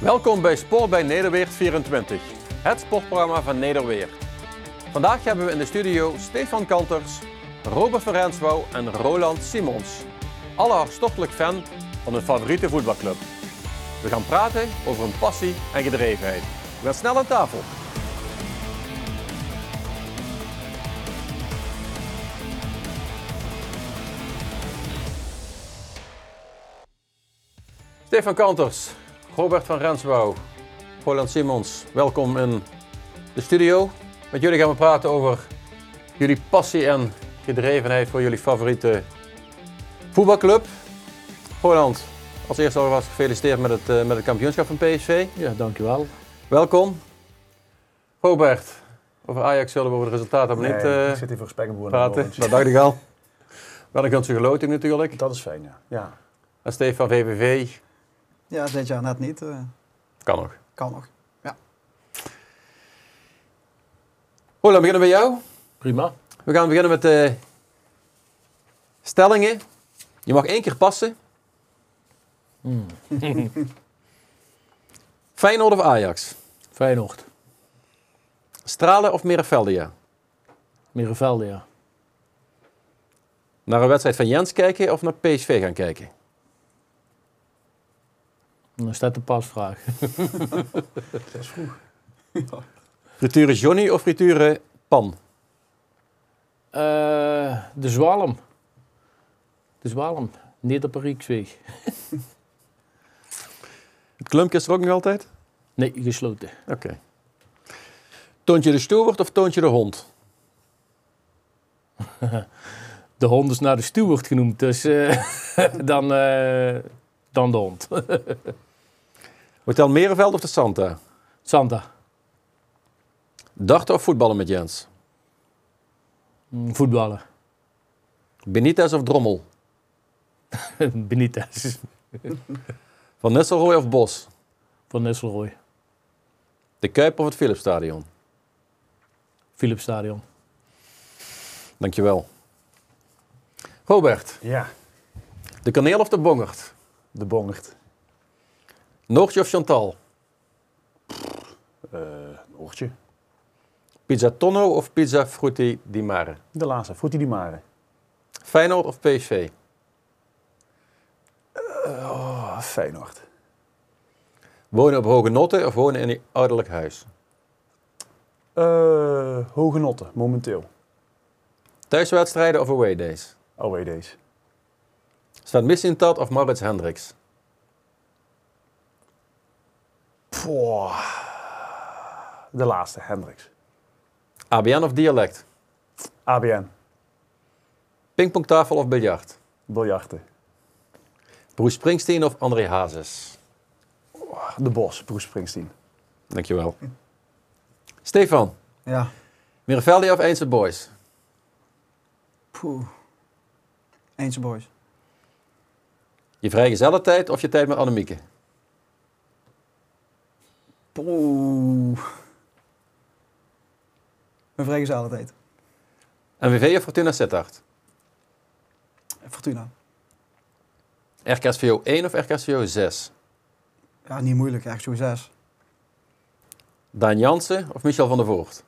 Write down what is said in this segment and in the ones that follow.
Welkom bij Sport bij Nederweert 24, het sportprogramma van Nederweert. Vandaag hebben we in de studio Stefan Kanters, Robert van Renswouw en Roland Simons. Alle hartstochtelijk fan van hun favoriete voetbalclub. We gaan praten over hun passie en gedrevenheid. We gaan snel aan tafel. Stefan Kanters, Robert van Renswouw, Roland Simons, welkom in de studio. Met jullie gaan we praten over jullie passie en gedrevenheid voor jullie favoriete voetbalclub. Roland, als eerste alvast gefeliciteerd met het, eh, met het kampioenschap van PSV. Ja, dankjewel. Welkom. Robert, over Ajax zullen we over de resultaten maar niet eh, ik zit hier voor Spekkenboer. praten. Dat dacht ik al. Wel een ganse geloting natuurlijk. Dat is fijn, ja. ja. En Stefan VVV, Ja, dit jaar net niet. eh, kan nog. kan nog. Roland, we beginnen bij jou. Prima. We gaan beginnen met de stellingen. Je mag één keer passen. Hmm. Feyenoord of Ajax? Feyenoord. Stralen of Mereveldia? Mirevelde, ja. Naar een wedstrijd van Jens kijken of naar PSV gaan kijken? Dan staat de pasvraag. Dat is vroeg. Frituren Johnny of frituren Pan? Eh, de Zwalm. De Zwalm. Niet op een Rieksweg. Het klumpje is er ook nog altijd? Nee, gesloten. Oké. Toontje de Stoewert of Toontje de Hond? De hond is naar de steward genoemd, dus eh, dan, eh, dan de hond. Hotel Merenveld of de Santa? Santa. Darten of voetballen met Jens? Mm, Voetballen. Benitez of Drommel? Benitez. Van Nistelrooy of Bos? Van Nistelrooy. De Kuip of het Philipsstadion? Philipsstadion. Dankjewel. Robert, Ja, de kaneel of de bongert? de bongert. Noortje of Chantal? Eh oortje. Pizza Tonno of pizza Frutti di Mare? De laatste, Frutti di Mare. Feyenoord of PSV? Oh, Feyenoord. Wonen op Hoge Notte of wonen in een ouderlijk huis? Eh Hoge Notte, momenteel. Thuiswedstrijden of away days? Away days. Staat Missintat of Maurits Hendricks? Poh. De laatste, Hendricks. ABN of dialect? ABN, Pingpongtafel of biljart? biljarten. Bruce Springsteen of André Hazes? De Bos, Bruce Springsteen. Dankjewel. Stefan, Ja. Miravelli of Eindse Boys? Poeh. Eentje boys. Je vrijgezelle tijd of je tijd met Annemieke? Poeh. Mijn vrijgezelle tijd. NVV of Fortuna Sittard? Fortuna. RKSVO 1 of RKSVO 6? Ja, niet moeilijk. Zo zes. Daan Jansen of Michel van der Voort?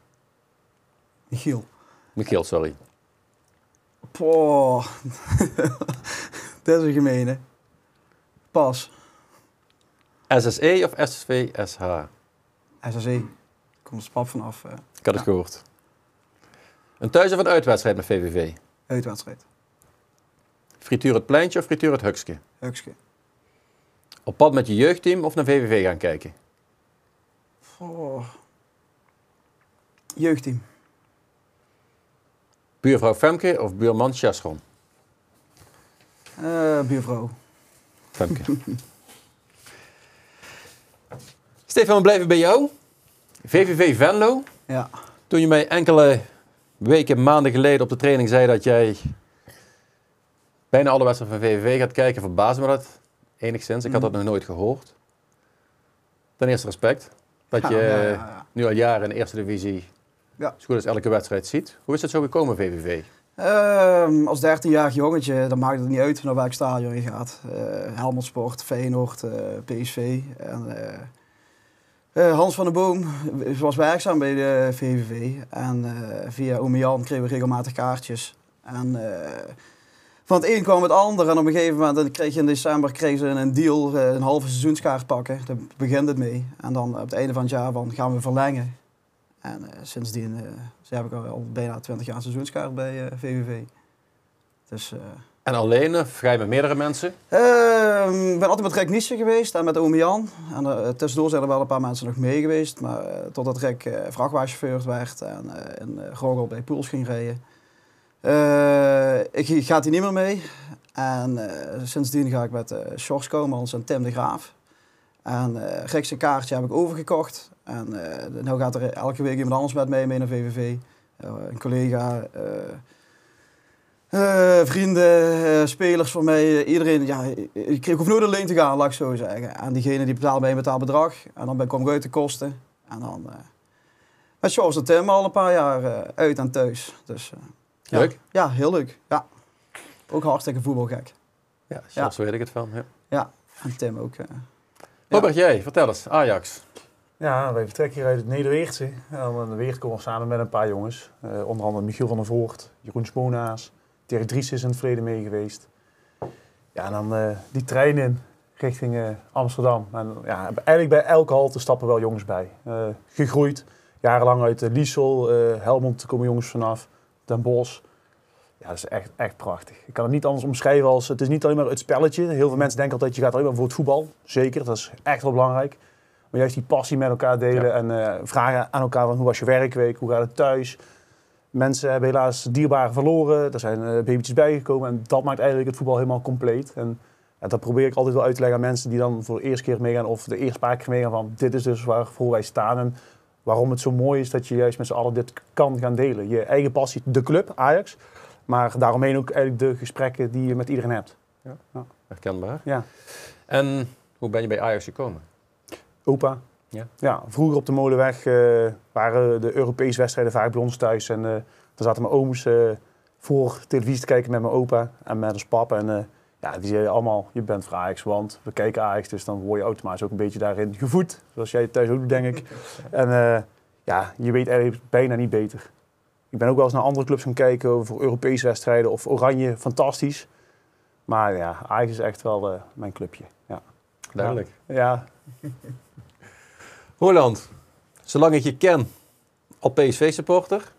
Michiel. Michiel, sorry. Poh. Dat is een gemene. Pas. SSE of SVSH? SSE. Komt er pap vanaf. eh Ik had het Ja. gehoord. Een thuis- of een uitwedstrijd met VVV? uitwedstrijd. Frituur het pleintje of frituur het hukske? Hukske. Op pad met je jeugdteam of naar VVV gaan kijken? Oh. Jeugdteam. Buurvrouw Femke of buurman Chasron? Eh, buurvrouw. Femke. Stefan, we blijven bij jou. VVV Venlo. Ja. Toen je mij enkele weken, maanden geleden op de training zei dat jij bijna alle wedstrijden van VVV gaat kijken, verbaasde me dat enigszins. Ik had dat nog nooit gehoord. Ten eerste respect. Dat Ja, je ja, ja, ja. nu al jaren in de eerste divisie Ja. zo goed als elke wedstrijd ziet. Hoe is het zo gekomen, VVV? Ehm, als 13-jarig jongetje, dan maakt het niet uit naar welk stadion je gaat. Eh Helmond Sport, Feyenoord, eh, PSV. En, eh, eh, Hans van den Boom was werkzaam bij de VVV. En eh, via Ome kregen we regelmatig kaartjes. En eh, van het een kwam het ander. En op een gegeven moment dan kreeg je in december kreeg ze een deal, een halve seizoenskaart pakken. Daar begint het mee. En dan op het einde van het jaar gaan we verlengen. En sindsdien heb ik al, bijna 20 jaar seizoenskaart bij VVV. Dus, En alleen ga je met meerdere mensen? Ehm, Ik ben altijd met Rick Nietzsche geweest en met Ome Jan. En eh, tussendoor zijn er wel een paar mensen nog mee geweest. Maar eh, totdat Rick eh, vrachtwagenchauffeur werd en eh, in uh, Grogel bij Pools ging rijden. Eh, ik gaat hij niet meer mee. En eh, sindsdien ga ik met uh, Sjors Komans en Tim de Graaf. En eh Rick zijn kaartje heb ik overgekocht. En eh nu gaat er elke week iemand anders met mij mee naar VVV. Eh, een collega... eh, vrienden, eh, spelers voor mij, eh, iedereen. Ja, ik, ik hoef nooit alleen te gaan, laat ik zo zeggen. En diegene die betaalt mij een betaald bedrag. En dan ben, kom ik uit de kosten. En dan uh, met Charles en Tim al een paar jaar uh, uit en thuis. Dus, uh, Leuk? Ja, ja, heel leuk. Ja. Ook hartstikke voetbalgek. Ja, soms weet ik het van. Ja. ja, en Tim ook. Uh, Robert, ja. jij, vertel eens. Ajax. Ja, wij vertrekken hier uit het Nederweertse. En dan in de Weert komen we samen met een paar jongens. Uh, onder andere Michiel van der Voort, Jeroen Sponaas. Dirk Dries is in het verleden mee geweest. Ja, en dan uh, die trein in richting uh, Amsterdam. En ja, eigenlijk bij elke halte stappen wel jongens bij. Uh, gegroeid, jarenlang uit Liesel, Helmond komen jongens vanaf, Den Bosch. Ja, dat is echt, echt prachtig. Ik kan het niet anders omschrijven als, het is niet alleen maar het spelletje. Heel veel mensen denken altijd, je gaat alleen maar voor het voetbal. Zeker, dat is echt wel belangrijk. Maar juist die passie met elkaar delen ja. en vragen aan elkaar van hoe was je werkweek, hoe gaat het thuis... Mensen hebben helaas dierbaren verloren. Er zijn uh, babytjes bijgekomen. En dat maakt eigenlijk het voetbal helemaal compleet. En ja, dat probeer ik altijd wel uit te leggen aan mensen die dan voor de eerste keer meegaan. Of de eerste paar keer meegaan van dit is dus waarvoor wij staan. En waarom het zo mooi is dat je juist met z'n allen dit kan gaan delen. Je eigen passie, de club, Ajax. Maar daaromheen ook eigenlijk de gesprekken die je met iedereen hebt. Ja. Herkenbaar. Ja. En hoe ben je bij Ajax gekomen? Opa. Ja. ja, vroeger op de Molenweg uh, waren de Europese wedstrijden vaak bij ons thuis. En uh, dan zaten mijn ooms uh, voor televisie te kijken met mijn opa en met ons pap. En ja, die zeiden allemaal, je bent voor Ajax, want we kijken Ajax. Dus dan word je automatisch ook een beetje daarin gevoed. Zoals jij thuis ook doet, denk ik. En ja, je weet eigenlijk bijna niet beter. Ik ben ook wel eens naar andere clubs gaan kijken voor Europese wedstrijden. Of Oranje, fantastisch. Maar ja, Ajax is echt wel mijn clubje. Ja. Duidelijk. Ja. Roland, zolang ik je ken, al PSV-supporter.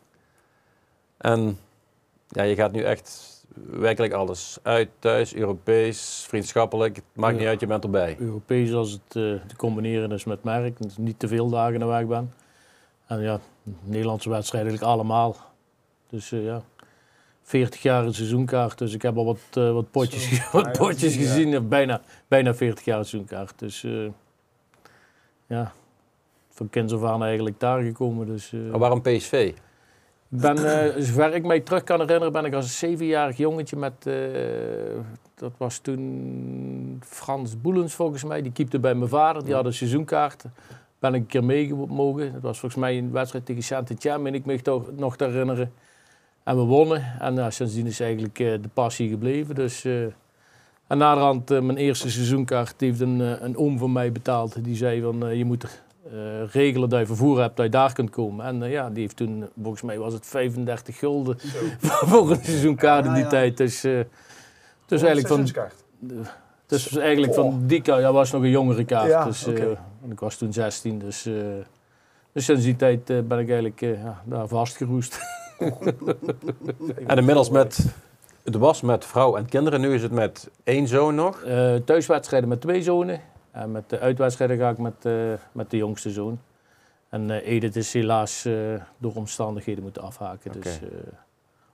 En ja, je gaat nu echt werkelijk alles. Uit, thuis, Europees, vriendschappelijk. Het maakt ja. niet uit, je bent erbij. Europees als het uh, te combineren is met merk. Dus niet te veel dagen naar weg ben. En ja, Nederlandse wedstrijden eigenlijk allemaal. Dus uh, ja, 40 jaar een seizoenkaart. Dus ik heb al wat, uh, wat potjes, Zo, wat potjes gezien. Ja. Bijna, bijna 40 jaar een seizoenkaart. Dus ja, van kinds af aan eigenlijk daar gekomen. Dus, uh, maar waarom PSV? Ben, uh, zover ik mij terug kan herinneren, ben ik als een zevenjarig jongetje met, uh, dat was toen Frans Boelens volgens mij, die keepte bij mijn vader, die had een seizoenkaart. Ben ik een keer mee mogen. Dat was volgens mij een wedstrijd tegen Saint-Etienne, meen ik me toch nog te herinneren. En we wonnen. En sindsdien is eigenlijk uh, de passie gebleven. Dus, uh, en naderhand, mijn eerste seizoenkaart heeft een, een oom van mij betaald. Die zei van, je moet er uh, regelen dat je vervoer hebt, dat je daar kunt komen. En uh, ja, die heeft toen, volgens mij was het 35 gulden voor een seizoenkaart in die ja, ja. tijd. Dus, uh, dus eigenlijk van... Dus eigenlijk oh. van die kaart, ja, was nog een jongere kaart. Ja, dus, okay. en ik was toen 16, dus, dus sinds die tijd ben ik eigenlijk ja, daar vastgeroest. en inmiddels met, het was met vrouw en kinderen, nu is het met één zoon nog? thuiswedstrijden met twee zonen. En met de uitwedstrijden ga ik met, uh, met de jongste zoon. En uh, Edith is helaas door omstandigheden moeten afhaken. Okay. Dus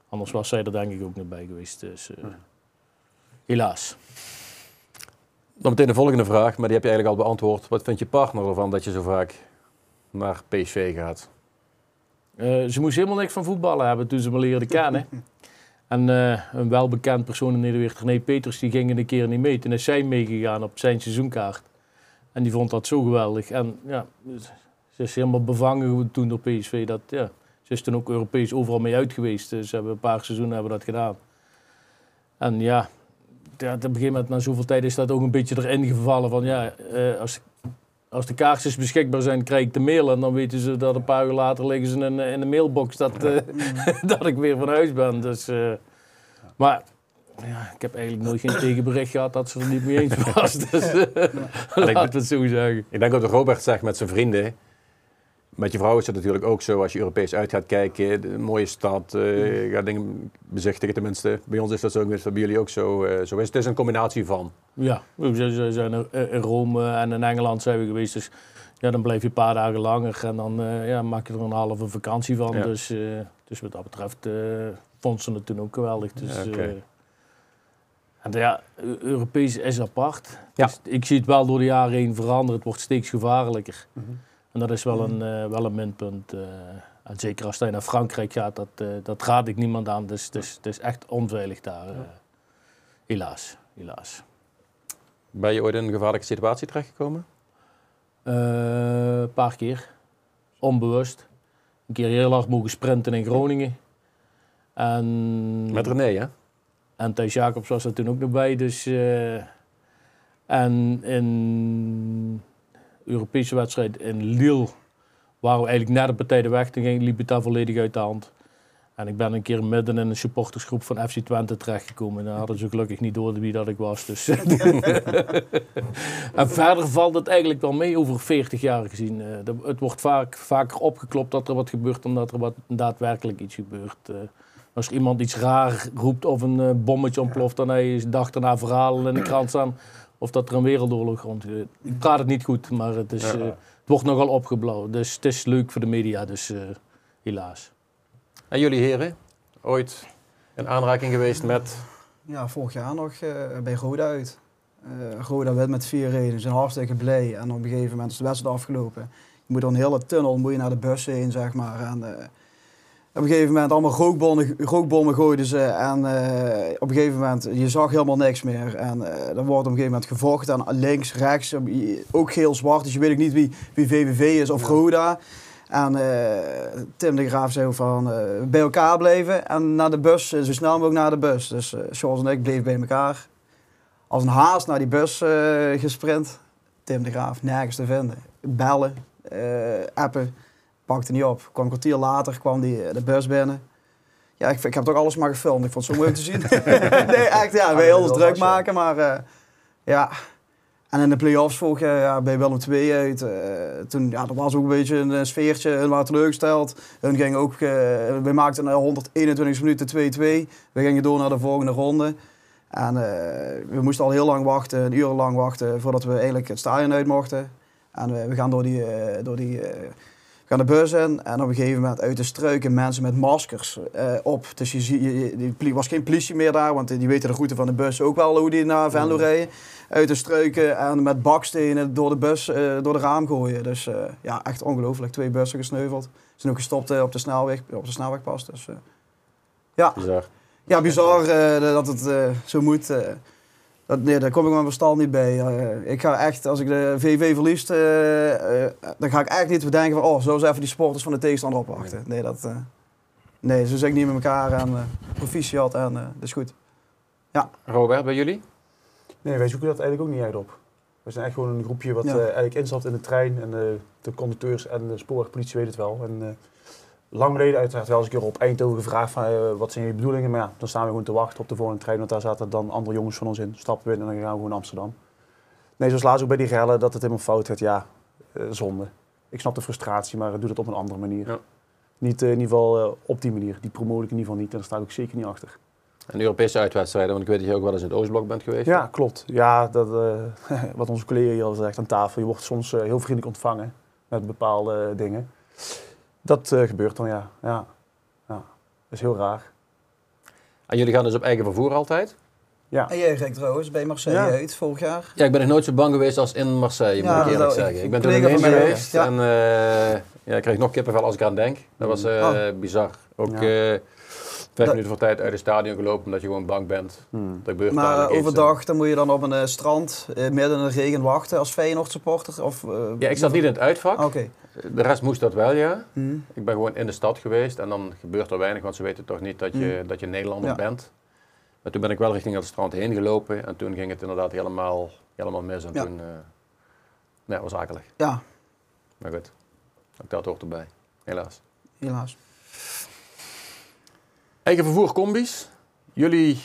anders was zij er denk ik ook niet bij geweest. Dus helaas. Dan meteen de volgende vraag, maar die heb je eigenlijk al beantwoord. Wat vindt je partner ervan dat je zo vaak naar PSV gaat? ze moest helemaal niks van voetballen hebben toen ze me leerde kennen. En uh, een welbekend persoon in Nederland, René Peters, die ging een keer niet mee. Toen is zij meegegaan op zijn seizoenkaart. En die vond dat zo geweldig. En ja, ze is helemaal bevangen toen door PSV. Dat, ja, Ze is toen ook Europees overal mee uit geweest. Dus ze hebben een paar seizoenen hebben dat gedaan. En ja, ja, op een gegeven moment, na zoveel tijd, is dat ook een beetje erin gevallen van ja, eh, als, als de kaartjes beschikbaar zijn, krijg ik de mail. En dan weten ze dat een paar uur later liggen ze in, in de mailbox dat, eh, dat ik weer van huis ben. Dus, eh, maar ja, ik heb eigenlijk nooit geen tegenbericht gehad dat ze er niet mee eens was. Dus eh, laten we het zo zeggen. Ik denk ook dat Robert zegt met zijn vrienden. Met je vrouw is het natuurlijk ook zo als je Europees uit gaat kijken. de- Een mooie stad, eh, je gaat dingen bezichtigen tenminste. Bij ons is dat zo, dat bij jullie ook zo, eh, zo is. Het is een combinatie van. Ja, we zijn- in Rome en in Engeland zijn we geweest. Dus ja, dan blijf je een paar dagen langer en dan eh, ja, maak je er een halve vakantie van. Ja. Dus, eh, dus wat dat betreft eh vond ze het toen ook geweldig. Dus, Ja. Ja, Eu- Europees is apart. Ja. Dus ik zie het wel door de jaren heen veranderen. Het wordt steeds gevaarlijker. Mhm. En dat is wel een, eh, wel een minpunt. eh. en zeker als je naar Frankrijk gaat, dat, eh, dat raad ik niemand aan. Dus het is, het is echt onveilig daar. eh. helaas, helaas. Ben je ooit in een gevaarlijke situatie terechtgekomen? Eh, Een paar keer. Onbewust. Een keer heel hard mogen sprinten in Groningen. En, Met René, hè? En Thijs Jacobs was er toen ook nog bij. Dus, eh, en in Europese wedstrijd in Lille waren we eigenlijk net op partij de weg. Toen ging, liep het daar volledig uit de hand. En ik ben een keer midden in een supportersgroep van FC Twente terechtgekomen. En daar hadden ze gelukkig niet door wie dat ik was. Dus. en verder valt het eigenlijk wel mee over 40 jaar gezien. Eh, het wordt vaak, vaker opgeklopt dat er wat gebeurt dan dat er wat daadwerkelijk iets gebeurt. Als iemand iets raar roept of een eh, bommetje ontploft, dan heb je dag daarna verhalen in de krant staan. Of dat er een wereldoorlog rond. Ik praat het niet goed, maar het, is, Ja. eh, het wordt nogal opgeblauwd. Dus het is leuk voor de media, dus eh, helaas. En jullie heren? Ooit in aanraking geweest met... Ja, vorig jaar nog eh, bij Roda uit. Eh Roda werd met vier reden. Ze zijn hartstikke blij. En op een gegeven moment is de wedstrijd afgelopen. Je moet door een hele tunnel moet je naar de bus heen, zeg maar. En, op een gegeven moment allemaal rookbommen, rookbommen gooiden ze. En eh, op een gegeven moment, je zag helemaal niks meer. En eh er wordt op een gegeven moment gevochten. En links, rechts, op- ook geel-zwart. Dus je weet ook niet wie, wie VVV is of Roda. En eh, Tim de Graaf zei ook van eh, bij elkaar blijven en naar de bus, eh, zo snel mogelijk naar de bus. Dus eh Charles en ik bleven bij elkaar. Als een haas naar die bus eh, gesprint. Tim de Graaf, nergens te vinden. Bellen, eh, appen, pakte niet op. Kwam een kwartier later, kwam die, eh, de bus binnen. Ja, ik, ik heb toch alles maar gefilmd. Ik vond het zo mooi om te zien. nee, echt, ja. Ik wil heel druk maken, maar eh, ja. En in de play-offs vorig jaar ja, bij Willem II uit. eh, toen, ja, dat was ook een beetje een eh, sfeertje. Hun waren teleurgesteld. Hun gingen ook, eh, we maakten na 121 minuten 2-2. We gingen door naar de volgende ronde. En eh, we moesten al heel lang wachten, een uur lang wachten, voordat we eigenlijk het stadion uit mochten. En eh, we gaan door die, eh, door die eh, we gaan de bus in. En op een gegeven moment uit de struiken mensen met maskers eh, op. Dus je, zie- je, was geen politie meer daar, want die weten de route van de bus ook wel hoe die naar Venlo rijden. Uit de struiken en met bakstenen door de bus, eh, door de raam gooien. Dus eh, ja, echt ongelooflijk. Twee bussen gesneuveld. Zijn ook gestopt op de snelweg, op de snelwegpas. Dus eh, ja. Bizar. Ja, bizar dat het zo moet. Dat, nee, daar kom ik met mijn verstand niet bij. Eh, ik ga echt, als ik de VV verliest, eh, eh, dan ga ik echt niet bedenken van, oh, zo eens even die sporters van de tegenstander opwachten. Nee, dat, eh, nee zo zeg ik niet met elkaar en uh, proficiat en eh, dat is goed. Robert, bij jullie? Nee, wij zoeken dat eigenlijk ook niet echt op. We zijn echt gewoon een groepje wat Ja. eh, eigenlijk instapt in de trein. En eh, de conducteurs en de spoorwegpolitie weten het wel. En, eh, lang geleden uiteraard wel eens een keer op Eindhoven gevraagd van eh, wat zijn je bedoelingen. Maar ja, dan staan we gewoon te wachten op de volgende trein. Want daar zaten dan andere jongens van ons in. Stappen we in en dan gaan we gewoon naar Amsterdam. Nee, zoals laatst ook bij die rellen dat het helemaal fout werd. Ja, eh, zonde. Ik snap de frustratie, maar doe dat op een andere manier. Ja. Niet eh, in ieder geval op die manier. Die promote ik in ieder geval niet. En daar sta ik ook zeker niet achter. En Europese uitwedstrijden, want ik weet dat je ook wel eens in het Oostblok bent geweest. Ja, klopt. Ja, dat, wat onze collega hier al zegt aan tafel. Je wordt soms heel vriendelijk ontvangen met bepaalde dingen. Dat eh, gebeurt dan, ja. ja. ja. Dat is heel raar. En jullie gaan dus op eigen vervoer altijd? Ja. En jij Rick trouwens, bij Marseille Ja. uit vorig jaar. Ja, ik ben nog nooit zo bang geweest als in Marseille, Ja, moet ik eerlijk zeggen. ik- Ik ben toen mij, geweest ja. en eh, ja, ik kreeg nog kippenvel als ik aan denk. Dat was eh, Oh. bizar. Ook Ja. eh, Vijf minuten voor tijd uit het stadion gelopen omdat je gewoon bang bent. Hmm. Maar eh, overdag dan moet je dan op een eh, strand eh, midden in de regen wachten als Feyenoord supporter? Of, Ja, ik zat niet in het uitvak. Oké. De rest moest dat wel, ja. Hm. Ik ben gewoon in de stad geweest en dan gebeurt er weinig, want ze weten toch niet dat je, dat je Nederlander Ja. bent. Maar toen ben ik wel richting het strand heen gelopen en toen ging het inderdaad helemaal, helemaal mis. En Ja. toen, nee, was akelig. Ja, Maar goed, ook dat hoort erbij, helaas. helaas. Eigen vervoer combis. Jullie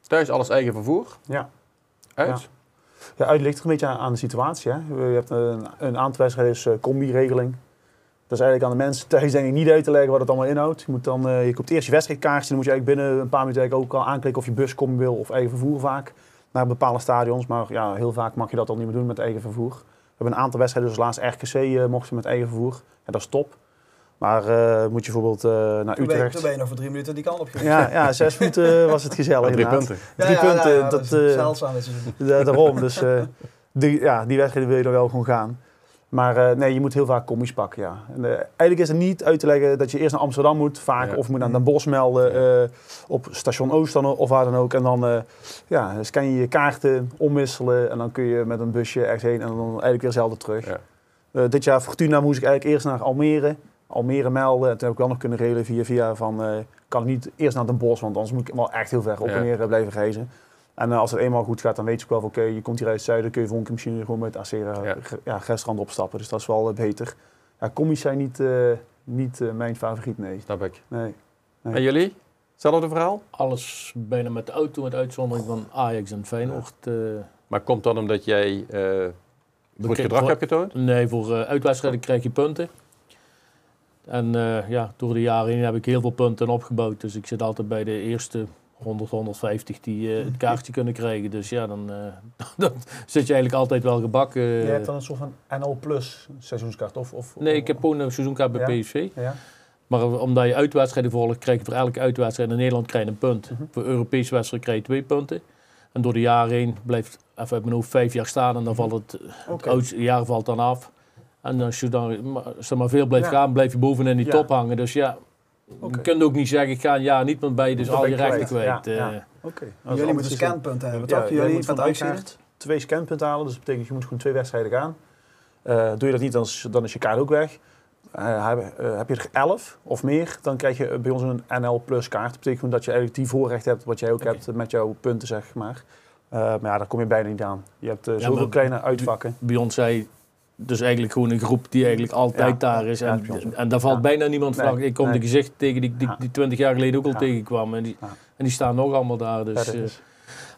thuis alles eigen vervoer? Ja. Uit? Ja, uit ligt er een beetje aan, aan de situatie. Hè. Je hebt een, een aantal wedstrijden eh, combi-regeling. Dat is eigenlijk aan de mensen thuis denk ik niet uit te leggen wat het allemaal inhoudt. Je, moet dan, eh, je koopt eerst je wedstrijdkaartje. Dan moet je eigenlijk binnen een paar minuten ook al aanklikken of je buscombi wil of eigen vervoer vaak. Naar bepaalde stadions. Maar ja, heel vaak mag je dat al niet meer doen met eigen vervoer. We hebben een aantal wedstrijden, dus laatst RKC eh, mochten met eigen vervoer. En dat is top. Maar eh, moet je bijvoorbeeld eh, naar Toen ben, je- Utrecht. toen ben je nog voor drie minuten die kant op geweest. Ja, ja, zes minuten was het gezellig Drie punten. Drie punten, dat, is eh, zeldzaam. Dat is Da- daarom, dus eh, die, ja, die wedstrijden wil je dan wel gewoon gaan. Maar eh, nee, je moet heel vaak commies pakken, ja. En, eigenlijk is het niet uit te leggen dat je eerst naar Amsterdam moet, vaak. Ja. Of moet naar Den Bosch melden, eh, op station Oost dan, of waar dan ook. En dan eh, ja, scan je je kaarten, omwisselen. En dan kun je met een busje ergens heen en dan eigenlijk weer zelden terug. Ja. Eh, dit jaar Fortuna moest ik eigenlijk eerst naar Almere. Almere melden. En toen heb ik wel nog kunnen regelen via via van... eh, kan ik niet eerst naar Den Bosch, want anders moet ik wel echt heel ver op en neer eh, blijven reizen. En eh, als het eenmaal goed gaat, dan weet je ook wel van oké, je komt hier uit het zuiden, kun je volgende keer misschien gewoon met Acera Ja. opstappen. Dus dat is wel beter. Ja, commies zijn niet, eh, niet eh, mijn favoriet, nee. Snap ik. nee. Nee. En jullie? Hetzelfde verhaal? Alles bijna met de auto, met uitzondering van Ajax en Feyenoord. eh, Maar komt dat omdat jij eh goed gedrag hebt getoond? Nee, voor uitwedstrijden krijg je punten. En eh, ja, door de jaren heen heb ik heel veel punten opgebouwd. Dus ik zit altijd bij de eerste 100, 150 die eh, het kaartje kunnen krijgen. Dus ja, dan, dan zit je eigenlijk altijd wel gebakken. Je hebt dan een soort van NL Plus seizoenskaart? Of, of, Nee, ik heb gewoon een seizoenkaart bij Ja? PSV. Ja? Maar omdat je uitwedstrijden volgt, krijg je voor elke uitwedstrijd in Nederland krijg je een punt. Mhm. Voor Europese wedstrijden krijg je twee punten. En door de jaren heen blijft even uit mijn hoofd vijf jaar staan en dan valt het, het oudste jaar valt dan af. En als je dan er maar veel blijft Ja. gaan, blijf je bovenin die Ja. top hangen. Dus ja, je kunt ook niet zeggen, ik ga een jaar niet, want ben je dus al je rechten kwijt. kwijt. Ja, Eh, ja. Oké. Jullie moeten scanpunten hebben, Ja, toch? Jullie van uitkaart twee scanpunten halen. Dus dat betekent je moet gewoon twee wedstrijden gaan. Eh, doe je dat niet, dan is, dan is je kaart ook weg. Eh, heb, heb je er 11 of meer, dan krijg je bij ons een NL Plus kaart. Dat betekent dat je eigenlijk die voorrecht hebt wat jij ook hebt met jouw punten, zeg maar. Eh, maar ja, daar kom je bijna niet aan. Je hebt eh, Ja, zoveel kleine uitvakken. bij ons zei dus eigenlijk gewoon een groep die eigenlijk altijd Ja, daar is. En, en daar valt Ja. bijna niemand Nee, van. Ik kom nee. de gezicht tegen die, die, die 20 jaar geleden ook al tegenkwam. En die, en die staan nog allemaal daar. Dus, eh,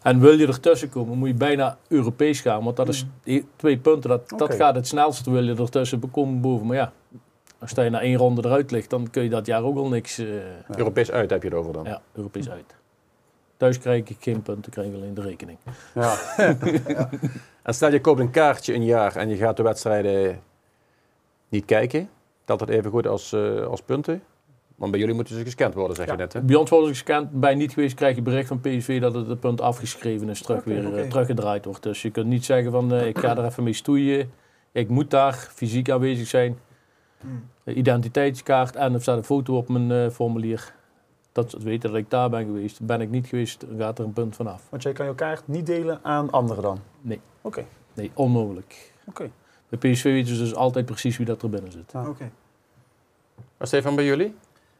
En wil je ertussen komen, moet je bijna Europees gaan. Want dat is e- twee punten. Dat, dat Mm. Gaat het snelst, wil je ertussen komen boven. Maar ja, als je na één ronde eruit ligt, dan kun je dat jaar ook al niks... eh, Europees uit heb je het over dan. ja, Europees uit. Thuis krijg ik geen punten, krijg ik alleen de rekening. ja. En stel je koopt een kaartje een jaar en je gaat de wedstrijden niet kijken. Telt dat even goed als, eh, als punten? Want bij jullie moeten ze gescand worden, zeg Ja. je net. Hè? Bij ons wordt het gescand, bij niet geweest krijg je bericht van PSV dat het, het punt afgeschreven is, terug weer eh, teruggedraaid wordt. Dus je kunt niet zeggen van eh, ik ga er even mee stoeien, ik moet daar fysiek aanwezig zijn. Hmm. De identiteitskaart en er staat een foto op mijn eh, formulier. Dat ze weten dat ik daar ben geweest. Ben ik niet geweest, dan gaat er een punt vanaf. Want jij kan je kaart niet delen aan anderen dan? Nee. Oké. Nee, onmogelijk. Oké. Bij PSV weten ze dus altijd precies wie dat er binnen zit. Oké. Maar Stefan, bij jullie?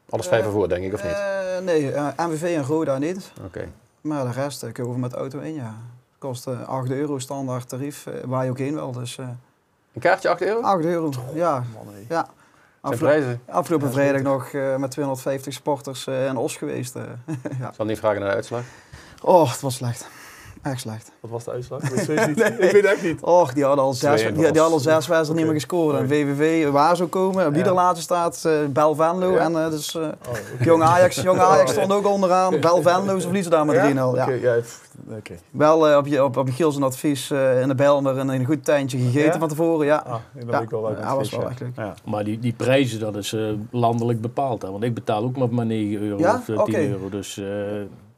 Alles vijf Eh, ervoor, denk ik, of niet? Eh, nee, eh, MVV en Roda niet. Oké. Maar de rest kun je over met de auto in, ja. Kost eh, 8 euro standaard tarief, waar je ook heen wil. Dus eh Een kaartje 8 euro? 8 euro, ja. Man, ja. Afgelopen Ja, vrijdag nog eh, met 250 sporters eh in Os geweest. eh. ja. Ik zal niet vragen naar de uitslag. Oh, het was slecht. Echt slecht. Wat was de uitslag? Ik weet het niet. Ik weet het echt niet. Och, die hadden al zes, die, die hadden al zes wedstrijden niet meer gescoord. En. VVV, waar zou komen, wie Ja. er laatste staat, eh Bel Venlo. Ja? En eh, dus, eh, Oh. Jong Ajax, Jong Ajax stond ook onderaan. Bel Venlo, ze verliezen daar met 3-0. Ja? Oké. Wel eh, op, je, op, op Giels een advies eh, in de Belmer een, een goed tuintje gegeten Ja? van tevoren. Ja, Ah, dan Ja, ben ik wel uit ja, was wel echt leuk. Ja. Maar die, die prijzen, dat is eh, landelijk bepaald. Hè? Want ik betaal ook maar, maar 9 euro Ja? of eh, 10 Oké. euro. Dus, eh,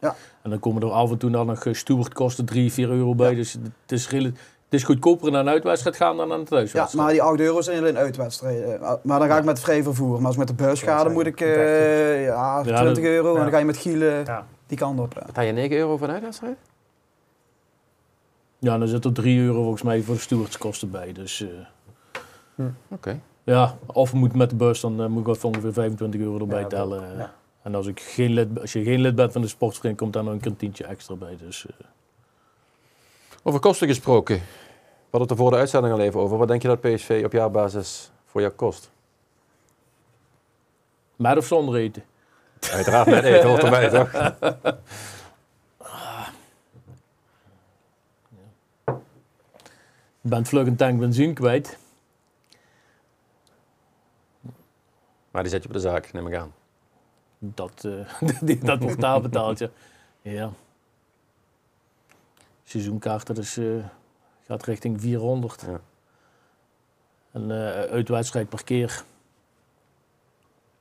Ja. En dan komen er af en toe dan nog uh, stewardkosten 3, 4 euro bij. Ja. Dus het is Het is goedkoper naar een uitwedstrijd gaan dan aan het Ja, thuiswedstrijd. maar die 8 euro zijn alleen uitwedstrijden. Uh, Maar dan ga ik met vrij vervoer. Maar als ik met de bus ga, dan moet ik eh, ja, Ja, 20 euro. En ja. dan ga je met Gielen Ja. die kant op. ja. Betaal je 9 euro voor een uitwedstrijd? Ja, dan zit er 3 euro volgens mij voor de stewardskosten bij. Dus eh, Oké. ja, of moet met de bus, dan eh, moet ik even ongeveer 25 euro erbij Ja, tellen. ja. En als, ik geen lid, als je geen lid bent van de sportvereniging, komt daar nog een tientje extra bij. Dus, eh, Over kosten gesproken. We hadden het er voor de uitzending al even over. Wat denk je dat PSV op jaarbasis voor jou kost? met of zonder eten. Uiteraard met eten, hoort erbij toch? Je bent vlug een tank benzine kwijt. Maar die zet je op de zaak, neem ik aan. Dat, eh, die- dat wordt daar betaald, ja. ja. Seizoenkaart, dat is, eh, gaat richting 400. Ja. En eh uitwedstrijd per keer.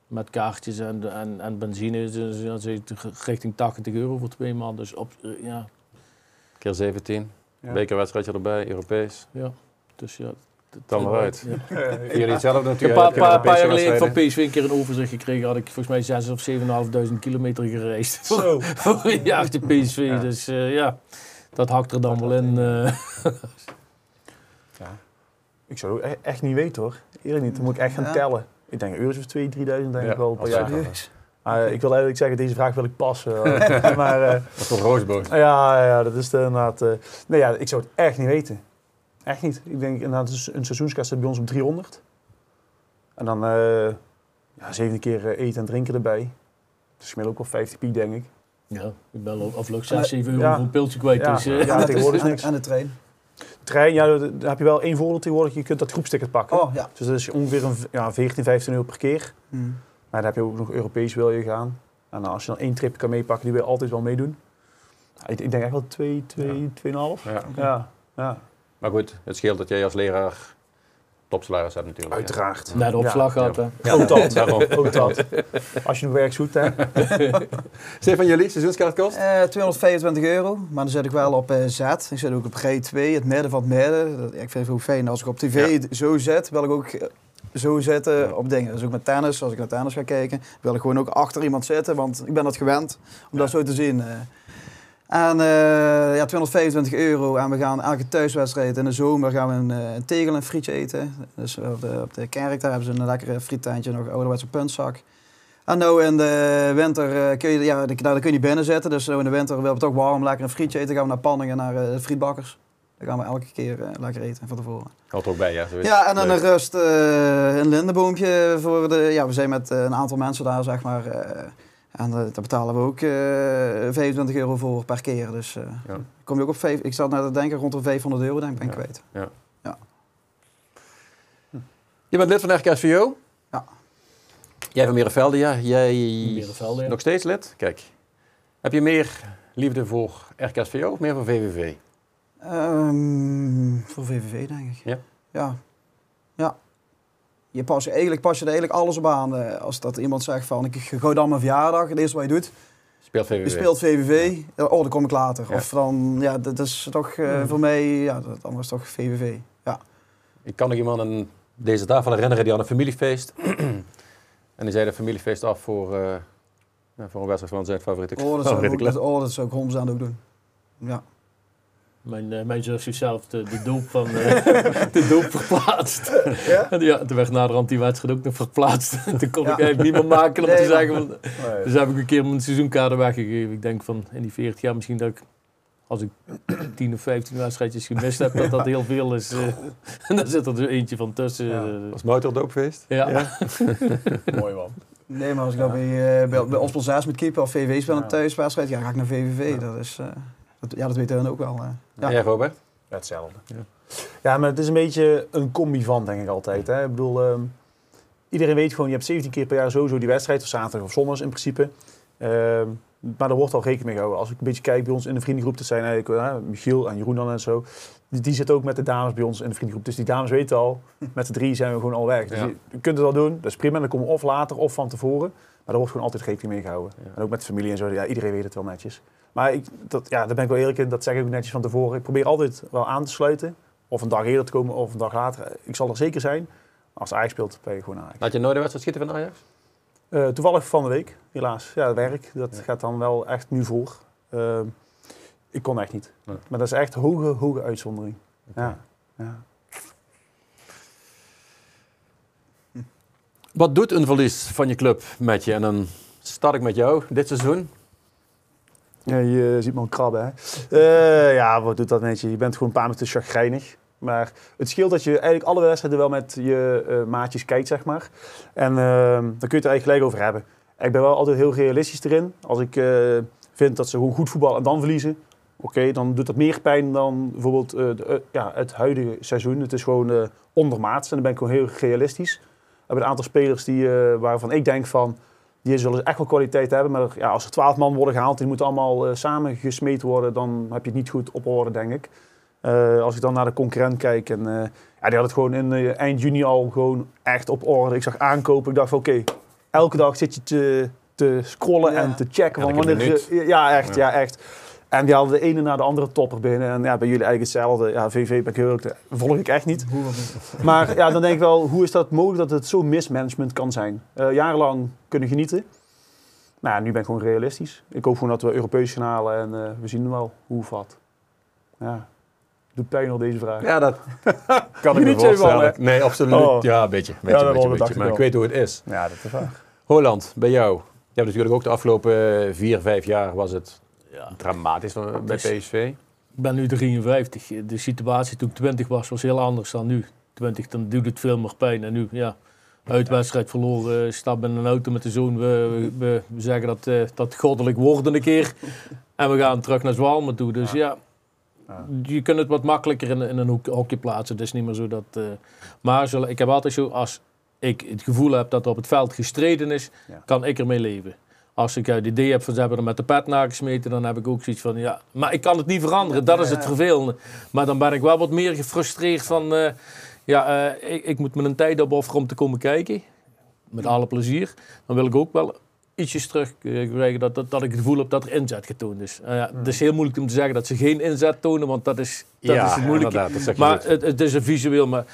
Met kaartjes en, en, en benzine is- richting 80 euro voor twee man. Dus op, ja, Keer 17. Ja. Bekerwedstrijdje erbij, Europees. ja. Dus ja. Dan maar uit. Ja. Jullie Een natuurlijk. paar, paar, paar jaar geleden van. PSV een keer een overzicht gekregen. Had ik volgens mij 6 of 7.500 kilometer gereisd. Zo. voor een jaartje PSV. Ja. Dus eh, ja, dat hakt er dan wel in. eh. Ja. Ik zou het echt niet weten hoor. Eerlijk niet. Dan moet ik echt gaan Ja. tellen. Ik denk een eurotje of 2, 3000 denk Ja, ik wel per jaar. Maar eh, ik wil eigenlijk zeggen, deze vraag wil ik passen. maar eh, Dat is toch roosboot? ja, ja, dat is de, inderdaad... nee, ja, ik zou het echt niet weten. Echt niet. Ik denk inderdaad, een seizoenskast zit bij ons op 300. En dan eh ja, zeven keer eh, eten en drinken erbij. Dus gemiddeld ook wel 50 piek, denk ik. ja, ik ben al afgelopen Maar- 6, 7 euro Ja. voor een pilsje kwijt. Ja. Dus, eh, Ja, tegenwoordig is niks. En de trein. Trein, ja, dan dan heb je wel één voordeel tegenwoordig. Je kunt dat groepsticket pakken. Oh, ja. Dus dat is ongeveer een, ja, 14, 15 euro per keer. Hm. Maar dan heb je ook nog Europees wil je gaan. En dan als je dan één trip kan meepakken, die wil je altijd wel meedoen. Ja, ik, ik denk echt wel 2, 2, 2,5. Ja. Ja, ja. Maar goed, het scheelt dat jij als leraar topsalaris hebt natuurlijk. uiteraard. naar de opslag Ja, gaat. Ja, Ook dat. daarom. Ook dat. Als je nog werk zoekt, hè. Stefan, jullie seizoenskaart kost? Eh, 225 euro, maar dan zit ik wel op eh, Z. Ik zit ook op G2, het midden van het midden. Dat- ja, ik vind het ook fijn als ik op tv zo zit, wil ik ook eh, zo zitten op dingen. Dus ook met tennis, als ik naar tennis ga kijken, wil ik gewoon ook achter iemand zitten, want ik ben dat gewend om dat zo te zien. eh. En eh, ja, 225 euro en we gaan elke thuiswedstrijd in de zomer gaan we een, eh, een tegel en frietje eten. Dus op de, op de kerk daar hebben ze een lekkere friettentje, nog ouderwetse puntzak. En nou in de winter eh, kun je, ja, daar kun je niet binnen zitten. Dus zo in de winter willen we toch warm lekker een frietje eten. gaan we naar Panningen, naar eh, de frietbakkers. Daar gaan we elke keer eh, lekker eten van tevoren. Houdt er ook bij, ja. Ja, en dan een rust eh, een lindenboompje voor de... Ja, we zijn met eh, een aantal mensen daar, zeg maar. eh, en eh, daar betalen we ook eh 25 euro voor per keer. Dus eh, Ja. kom je ook op vijf... Ik zat net te denken, rond de 500 euro denk ik, ben ik Ja. kwijt. Je bent lid van RKSVO? Ja. Jij van Merenvelde, ja. Jij Merenvelde, ja. nog steeds lid? Kijk. Heb je meer liefde voor RKSVO of meer voor VVV? Ehm, voor VVV denk ik. Ja? Ja. Ja. Je pas, je- eigenlijk pas je er eigenlijk alles op aan. eh, als dat iemand zegt van, ik ga dan mijn verjaardag. Het eerste wat je doet, Speelt VVV? je speelt VVV. Ja, Oh, dan kom ik later. Ja. Of dan, ja, dat is toch eh, voor mij, ja, dat andere is toch VVV. Ja. Ik kan nog iemand aan deze tafel herinneren die had een familiefeest. en die zei de familiefeest af voor, eh, ja, voor een wedstrijd van zijn favoriete, Oh, dat zou, favoriete ik, club. dat, oh, dat zou ik 100% ook doen. Ja. Mijn, eh, mijn zus heeft zelf de, de doop van eh, de doop verplaatst. Ja? En ja, toen werd naderhand die wedstrijd ook nog verplaatst. toen kon ik eigenlijk niet meer maken om Nee, te zeggen. Van, dus heb ik een keer mijn seizoenkaart weggegeven. Ik denk van in die 40 jaar misschien dat ik, als ik 10 of 15 wedstrijdjes gemist heb, dat dat heel veel is. eh. en dan zit er dus eentje van tussen. Ja. Was motordoopfeest? ja. Ja. Mooi man. Nee, maar als ik dan bij, eh, bij, bij Ospel 6 moet keeper of VVV spelen Ja. een thuiswedstrijd, ja, dan ga ik naar VVV. Ja. Dat is, eh, dat, ja, dat weten hun ook wel. eh. Ja. Ja. Jij Robert? Hetzelfde. Ja. Ja. maar het is een beetje een combi van, denk ik altijd. Hè. Ik bedoel, ehm, iedereen weet gewoon, je hebt 17 keer per jaar sowieso die wedstrijd, of zaterdag of zondags in principe. Ehm, maar er wordt al rekening mee gehouden. Als ik een beetje kijk bij ons in de vriendengroep, dat zijn eigenlijk eh, Michiel en Jeroen dan en zo. Die, die zitten ook met de dames bij ons in de vriendengroep. Dus die dames weten al, met de drie zijn we gewoon al weg. Dus Ja. je, je kunt het al doen, dat is prima. Dan komen we of later of van tevoren. Maar er wordt gewoon altijd rekening mee gehouden. Ja. En ook met familie en zo, ja, iedereen weet het wel netjes. Maar ik, dat, ja, daar ben ik wel eerlijk in, dat zeg ik ook netjes van tevoren. Ik probeer altijd wel aan te sluiten. of een dag eerder te komen of een dag later. Ik zal er zeker zijn. Als Ajax speelt, ben je gewoon Ajax. Had je nooit een wedstrijd schieten van Ajax? Eh, toevallig van de week, helaas. Ja, het werk, dat Ja. gaat dan wel echt nu voor. Eh, ik kon echt niet. Nee. Maar dat is echt hoge, hoge uitzondering. Ja. Ja. Wat doet een verlies van je club met je? En dan start ik met jou dit seizoen. Ja, je ziet me al krabben, hè? Eh, ja, wat doet dat met je? Je bent gewoon een paar minuten chagrijnig. Maar het scheelt dat je eigenlijk alle wedstrijden wel met je eh, maatjes kijkt, zeg maar. En ehm, dan kun je het er eigenlijk gelijk over hebben. Ik ben wel altijd heel realistisch erin. Als ik eh, vind dat ze gewoon goed voetballen en dan verliezen... Oké, dan doet dat meer pijn dan bijvoorbeeld eh, eh, ja, het huidige seizoen. Het is gewoon eh, ondermaats en dan ben ik gewoon heel realistisch. We hebben een aantal spelers die, eh, waarvan ik denk van... Die zullen echt wel kwaliteit hebben, maar ja, als er twaalf man worden gehaald, die moeten allemaal eh, samen gesmeed worden, dan heb je het niet goed op orde, denk ik. Eh, als ik dan naar de concurrent kijk, en, ja, die had het gewoon in eind juni al gewoon echt op orde. Ik zag aankopen, ik dacht van oké, elke dag zit je te, te scrollen Ja. en te checken. Van wanneer ja, echt, Ja. ja. echt. En die hadden de ene na de andere topper binnen. En ja, bij jullie eigenlijk hetzelfde. Ja, VV ben ik heel eerlijk, dat volg ik echt niet. Maar ja, dan denk ik wel, hoe is dat mogelijk dat het zo mismanagement kan zijn? Eh, jarenlang kunnen genieten. Nou, ja, nu ben ik gewoon realistisch. Ik hoop gewoon dat we Europees gaan halen en eh, we zien wel hoe of wat. Ja, doet pijn al deze vraag. Ja, dat kan ik me Niet zo van, voorstellen. hè? Nee, absoluut. Oh. Ja, een beetje. Een beetje, een beetje, Maar ik weet hoe het is. Ja, dat is waar. Holland, bij jou. Je hebt natuurlijk ook de afgelopen eh, vier, vijf jaar was het Ja. dramatisch bij is- PSV. Ik ben nu 53. De situatie toen ik 20 was, was heel anders dan nu. 20, dan doet het veel meer pijn. En nu, ja, uitwedstrijd verloren, stap in een auto met de zoon. We, we, we zeggen dat, eh, dat goddelijk worden een keer. En we gaan terug naar Zwalmen toe. Dus ja, Ja. je kunt het wat makkelijker in, in een hoek- hokje plaatsen. Het is niet meer zo dat... eh, maar zullen- ik heb altijd zo, als ik het gevoel heb dat er op het veld gestreden is, Ja. kan ik ermee leven. Als ik het idee heb van ze hebben er met de pet naar gesmeten, dan heb ik ook zoiets van ja, maar ik kan het niet veranderen. Dat is het vervelende. Maar dan ben ik wel wat meer gefrustreerd van eh, ja, eh, ik, ik moet me een tijd opofferen om te komen kijken. Met alle plezier. Dan wil ik ook wel ietsjes terug eh, krijgen dat, dat, dat ik het gevoel heb dat er inzet getoond is. Eh, ja, Het is heel moeilijk om te zeggen dat ze geen inzet tonen, want dat is, dat is het moeilijke. Maar het, het is een visueel. Maar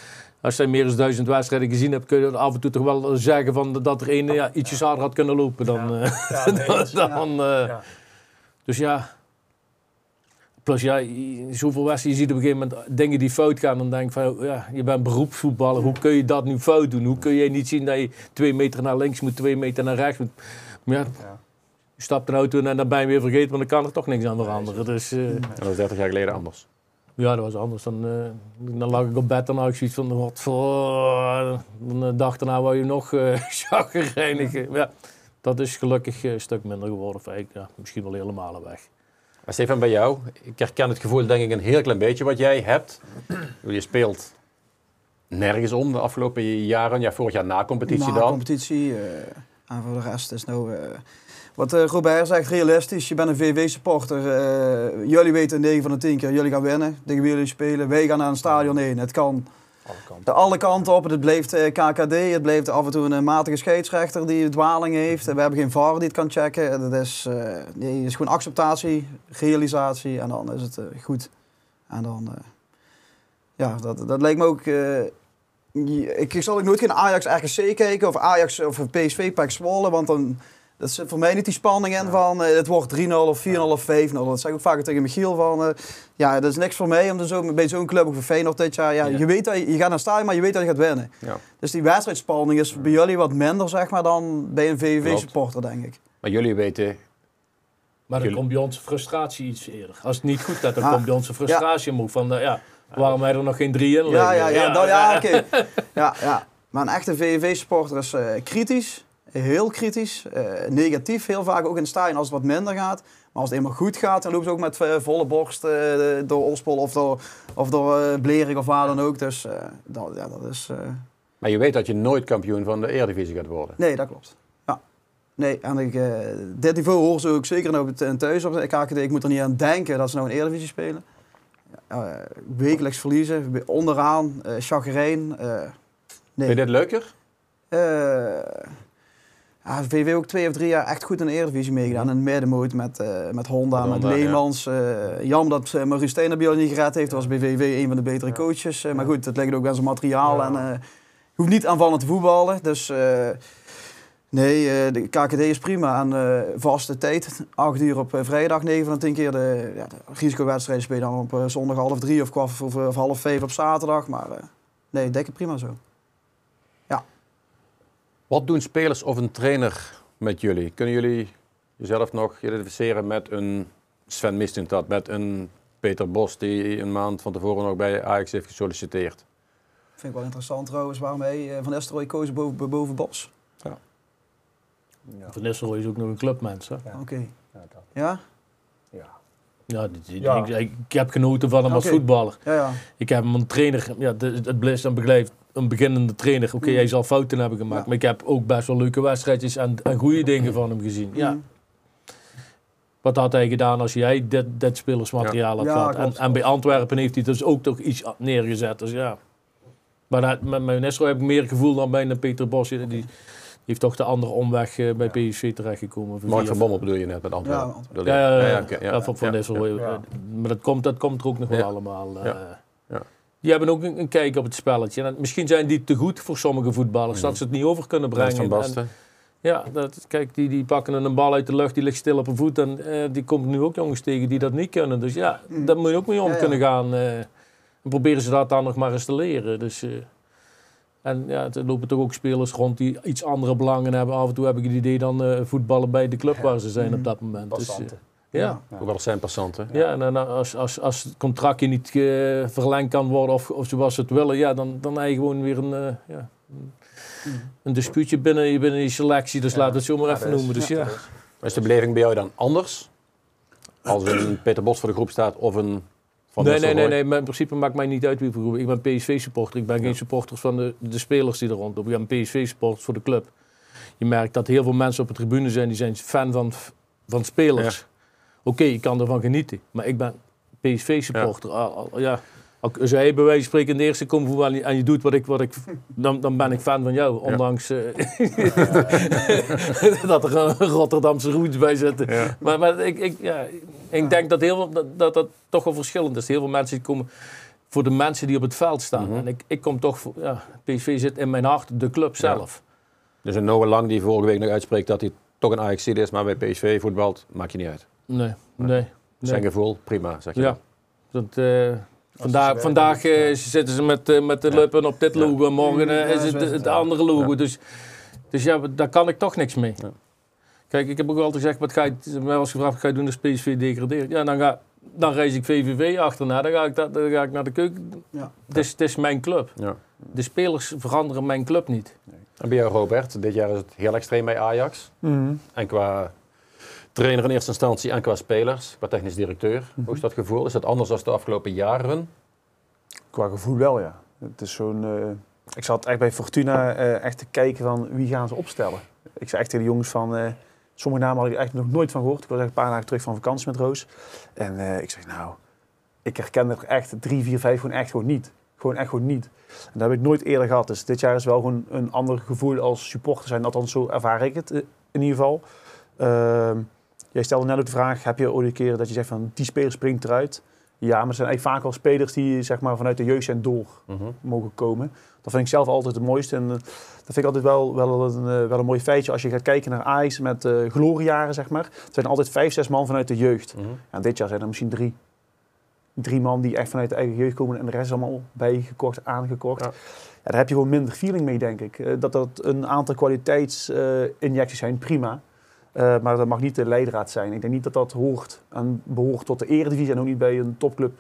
als je meer dan duizend wedstrijden gezien hebt, kun je af en toe toch wel zeggen van dat er een ja, ietsjes harder had kunnen lopen dan. eh, Ja, nee, dan, dat is- dan, eh, Ja. Dus ja. Plus ja, je- zoveel wedstrijden, je ziet op een gegeven moment dingen die fout gaan. Dan denk ik van, ja, je bent beroepsvoetballer. Hoe kun je dat nu fout doen? Hoe kun je niet zien dat je twee meter naar links moet, twee meter naar rechts moet? Maar ja, je stapt een auto in en dan ben je weer vergeten, want dan kan er toch niks aan veranderen. Dus eh, En dat was 30 jaar geleden anders. Ja, dat was anders. Dan, eh, dan lag ik op bed en had ik zoiets van, wat voor... Dan eh, dag daarna wou je nog eh chagrijnigen. Ja, dat is gelukkig eh, een stuk minder geworden. Of eigenlijk, ja, misschien wel helemaal weg. Maar Stefan, bij jou, ik herken het gevoel denk ik een heel klein beetje wat jij hebt. Je speelt nergens om de afgelopen jaren. Ja, vorig jaar na competitie Na dan. competitie. eh, en voor de rest is nou... eh, wat eh, Robert zegt, realistisch. Je bent een VV-supporter. eh, jullie weten 9 van de 10 keer, jullie gaan winnen. Tegen wie jullie spelen. Wij gaan naar een stadion heen. Het kan Alle kanten. de alle kanten op. Het blijft eh, KKD. Het blijft af en toe een matige scheidsrechter die dwaling heeft. We hebben geen VAR die het kan checken. Dat is, nee, het is gewoon acceptatie, realisatie en dan is het goed. En dan, ja, dat, dat lijkt me ook... ik zal ook nooit geen Ajax RKC kijken of Ajax of PSV PEC Zwolle, want dan... Dat zit voor mij niet die spanning in van eh, het wordt 3-0 of 4-0 of 5-0. Dat zeg ik ook vaak tegen Michiel van... eh, ja, dat is niks voor mij om zo, bij zo'n club of voor Feyenoord dit jaar... Ja, Ja. Je, weet dat je, je gaat naar stadion, maar je weet dat je gaat winnen. Ja. Dus die wedstrijdspanning is bij jullie wat minder zeg maar, dan bij een VVV-supporter, denk ik. Maar jullie weten, Maar dan Jullie- komt bij onze frustratie iets eerder. Als het niet goed gaat, dan Ja. komt bij onze frustratie omhoog. Van, eh, ja, waarom hij er nog geen drie in? Ja, ja, ja, nou, ja, oké. Ja, ja. Maar een echte VVV-supporter is eh, kritisch, heel kritisch, eh, negatief heel vaak, ook in het stadion als het wat minder gaat. Maar als het eenmaal goed gaat, dan lopen ze ook met eh, volle borst eh, door Ospol of door, of door Blerik of waar dan ook. Dus dat, ja, dat is... maar je weet dat je nooit kampioen van de Eredivisie gaat worden. Nee, dat klopt. Ja. Nee, en ik, dit niveau horen ze ook zeker thuis op de KKD. Ik moet er niet aan denken dat ze nou een Eredivisie spelen. Wekelijks verliezen, onderaan, chagrijn. eh, Vind je nee. dit leuker? Ja, VW ook twee of drie jaar echt goed in de Eredivisie meegedaan. In de middenmoot met, eh, met Honda, Met met, Honda, ja. Leemans. eh, jammer dat uh, Maurice Stijn bij niet gered heeft. was bij VV een van de betere coaches. Maar goed, het ligt ook aan zijn materiaal. En, je hoeft niet aanvallend te voetballen. Dus nee, de KKD is prima. En eh, vaste tijd, acht uur op vrijdag, negen van de tien keer. De, ja, de risicowedstrijden spelen dan op zondag half drie of, kwart, of, of half vijf op zaterdag. Maar nee, het prima zo. Wat doen spelers of een trainer met jullie? Kunnen jullie jezelf nog identificeren met een Sven Mistintat, met een Peter Bos die een maand van tevoren nog bij Ajax heeft gesolliciteerd? Vind ik wel interessant trouwens waarom hij eh, Van Nistelrooy koos boven, boven Bos. Ja. Van Nistelrooy is ook nog een clubmens. Ja. Oké. Ja, dat. Ja? Ja. Ja, Ja. Ik, heb genoten van hem als voetballer. Ja, ja. Ik heb hem een trainer, ja, het, het blijft dan begrijpt een beginnende trainer. Oké, Mm. hij zal fouten hebben gemaakt, Ja. maar ik heb ook best wel leuke wedstrijdjes en, en goede dingen van hem gezien. Ja, Mm. wat had hij gedaan als jij dit, dit spelersmateriaal had Ja, gehad? En, bij Antwerpen heeft hij dus ook toch iets neergezet. Dus ja. Maar dat, met mijn Nesro heb ik meer gevoel dan bij een Peter Bos. Die, die heeft toch de andere omweg eh, bij PSV terechtgekomen. Mark van Bommel bedoel je net met Antwerpen? Ja? Ja, ja, ja, ja, van, ja, ja. Maar dat komt, dat komt er ook nog wel Ja. allemaal. eh. Die hebben ook een, een kijk op het spelletje. En misschien zijn die te goed voor sommige voetballers, dat ze het niet over kunnen brengen. van En- Basten. ja, dat, kijk, die, die pakken een bal uit de lucht, die ligt stil op een voet. En eh, die komt nu ook jongens tegen die dat niet kunnen. Dus ja, Mm. daar moet je ook mee om Ja, ja. kunnen gaan. eh. en proberen ze dat dan nog maar eens te leren. Dus, eh, en ja, er lopen toch ook spelers rond die iets andere belangen hebben. Af en toe heb ik het idee dan eh, voetballen bij de club Ja. waar ze zijn op dat moment. Dus. Ja. Ja. Hoewel het zijn passanten. Ja, en dan als, als, als het contractje niet eh, verlengd kan worden of, of zoals ze het willen, ja, dan, dan heb je gewoon weer een, eh, ja, een- een dispuutje binnen, binnen die selectie. Dus Ja. laten we het zo maar Ja, even noemen. Dus ja. is- Maar is de beleving bij jou dan anders? Als een Peter Bos voor de groep staat of een Van nee, nee, nee, nee, maar in principe maakt mij niet uit wie voor groep. Ik ben PSV-supporter. Ik ben geen supporter van de, de spelers die er rondlopen. Ik ben PSV-supporter voor de club. Je merkt dat heel veel mensen op de tribune zijn, die zijn fan van, van spelers. Oké, ik kan ervan genieten, maar ik ben PSV-supporter. Al- al- Ja. Als jij bij wijze van spreken in de eerste komt en je- doet wat ik, wat ik dan, dan ben ik fan van jou. Ondanks eh, dat er een Rotterdamse roots bij zitten. Ja. Maar, maar ik, ik, ja, ik denk dat, heel, veel- dat, dat dat toch wel verschillend is. Heel veel mensen die komen voor de mensen die op het veld staan. Mhm. En ik, ik kom toch voor, ja, PSV zit in mijn hart, de club zelf. Dus een Noah Lang die vorige week nog uitspreekt dat hij toch een ajax is, maar bij PSV voetbalt, maakt je niet uit. Nee, nee. Zijn nee. gevoel, prima, zeg je. Ja. Dat, eh, vandaag ze vandaag eh, zitten ze met, eh, met de Ja. lippen op dit logo en morgen is het het, andere logo. Ja. Dus, dus ja, daar kan ik toch niks mee. Ja. Kijk, ik heb ook altijd gezegd, wat ga je, mij was gevraagd, wat ga je doen als PSV degradeert? Ja, dan, ga, dan reis ik VVV achterna, dan ga ik, dat, dan ga ik naar de keuken. Ja. Het, is, het is mijn club. Ja. De spelers veranderen mijn club niet. En bij jou Robert, dit jaar is het heel extreem bij Ajax. Mhm. En qua trainer in eerste instantie en qua spelers, qua technisch directeur. Hoe is dat gevoel? Is dat anders dan de afgelopen jaren? Qua gevoel wel, ja. Het is zo'n... eh, ik zat echt bij Fortuna eh, echt te kijken van wie gaan ze opstellen. Ik zei echt tegen de jongens van... eh, sommige namen had ik echt nog nooit van gehoord. Ik was echt een paar dagen terug van vakantie met Roos. En ik zeg nou, ik herken er echt drie, vier, vijf gewoon echt gewoon niet. Gewoon echt gewoon niet. En dat heb ik nooit eerder gehad. Dus dit jaar is wel gewoon een ander gevoel als supporter zijn. Althans, zo ervaar ik het in ieder geval. Ehm, jij stelde net ook de vraag, heb je ooit een keer dat je zegt van die speler springt eruit? Ja, maar het zijn eigenlijk vaak wel spelers die zeg maar, vanuit de jeugd zijn door Mhm. mogen komen. Dat vind ik zelf altijd het mooiste. En eh, dat vind ik altijd wel, wel, een, eh, wel een mooi feitje. Als je gaat kijken naar Ajax met eh gloriejaren, zeg maar. Het zijn altijd vijf, zes man vanuit de jeugd. Mhm. En dit jaar zijn er misschien drie. Drie man die echt vanuit de eigen jeugd komen en de rest is allemaal bijgekocht, aangekocht. Ja. Ja. daar heb je gewoon minder feeling mee, denk ik. Dat dat een aantal kwaliteitsinjecties zijn, prima. Eh, maar dat mag niet de leidraad zijn. Ik denk niet dat dat hoort en behoort tot de eredivisie en ook niet bij een topclub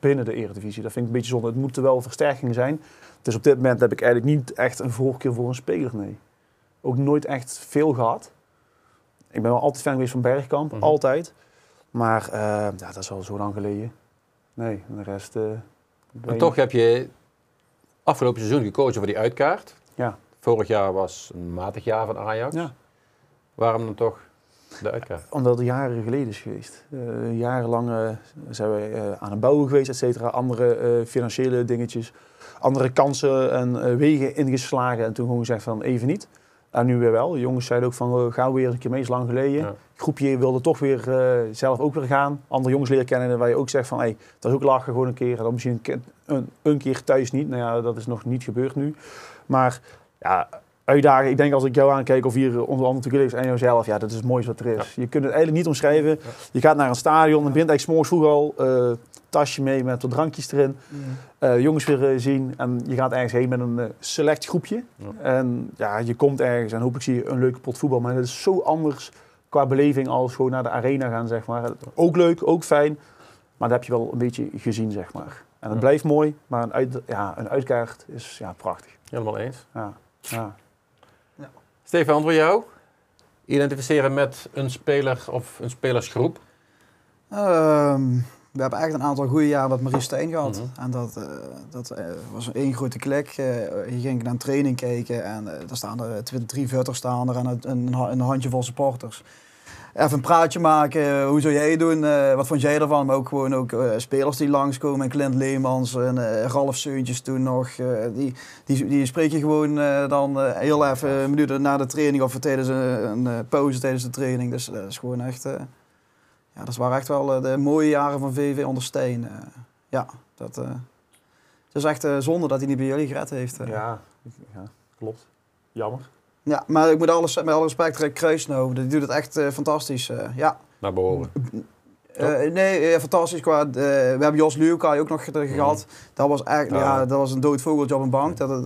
binnen de eredivisie. Dat vind ik een beetje zonde. Het moeten wel versterkingen zijn. Dus op dit moment heb ik eigenlijk niet echt een voorkeur voor een speler, nee. Ook nooit echt veel gehad. Ik ben wel altijd fan geweest van Bergkamp, Mhm. altijd. Maar eh, ja, dat is al zo lang geleden. Nee, de rest... eh, En weinig. toch heb je afgelopen seizoen gekozen voor die uitkaart. Ja. Vorig jaar was een matig jaar van Ajax. Ja. Waarom dan toch de uitkaart? Omdat het jaren geleden is geweest. Eh, jarenlang eh, zijn we eh, aan het bouwen geweest, et cetera. Andere eh, financiële dingetjes. Andere kansen en eh, wegen ingeslagen. En toen gewoon gezegd van even niet. En nu weer wel. De jongens zeiden ook van, uh, ga weer een keer mee, is lang geleden. Ja. Het groepje wilde toch weer eh, zelf ook weer gaan. Andere jongens leren kennen waar je ook zegt van, hey, dat is ook lachen gewoon een keer. En dan misschien een, keer- een, een keer thuis niet. Nou ja, dat is nog niet gebeurd nu. Maar ja, uitdagen. Ik denk als ik jou aankijk of hier onder andere toegelegd en jouzelf, ja, dat is het mooiste wat er is. Je kunt het eigenlijk niet omschrijven. Je gaat naar een stadion en bent eigenlijk 's morgens vroeg al eh, tasje mee met wat drankjes erin. eh, jongens weer eh, zien en je gaat ergens heen met een select groepje. En ja, je komt ergens en hopelijk zie je een leuke pot voetbal. Maar dat is zo anders qua beleving als gewoon naar de arena gaan, zeg maar. Ook leuk, ook fijn, maar dat heb je wel een beetje gezien, zeg maar. En het blijft mooi, maar een, uit, ja, een uitkaart is ja, prachtig. Helemaal eens. Ja, ja. Stefan, voor jou? Identificeren met een speler of een spelersgroep? Ehm, we hebben echt een aantal goede jaren met Marie Steen gehad. Mhm. En dat, eh, dat eh, was één grote klik. Eh, je ging naar een training kijken en daar staan er twee, drie vutters staan er en een, een, een handjevol supporters. Even een praatje maken, hoe zou jij doen, Eh, wat vond jij ervan? Maar ook gewoon ook, eh, spelers die langskomen, en Clint Leemans en eh, Ralf Seuntjes toen nog. eh, die, die, die spreek je gewoon eh, dan eh, heel even minuten na de training of tijdens een, eh, pauze tijdens de training. Dus dat is gewoon echt... eh, ja, dat waren echt wel eh, de mooie jaren van VV onder Steen. eh. ja, dat eh, het is echt eh, zonde dat hij niet bij jullie gered heeft. eh. Ja, ja, klopt. Jammer. Ja, maar ik moet alles, met alle respect, Kruisno, die doet het echt eh, fantastisch. eh, ja. Naar behoren. Eh, nee, fantastisch. Qua, we hebben Jos Luukai ook nog ge- gehad. Dat was echt, Ja. ja. dat was een dood vogeltje op een bank. Dat, dat,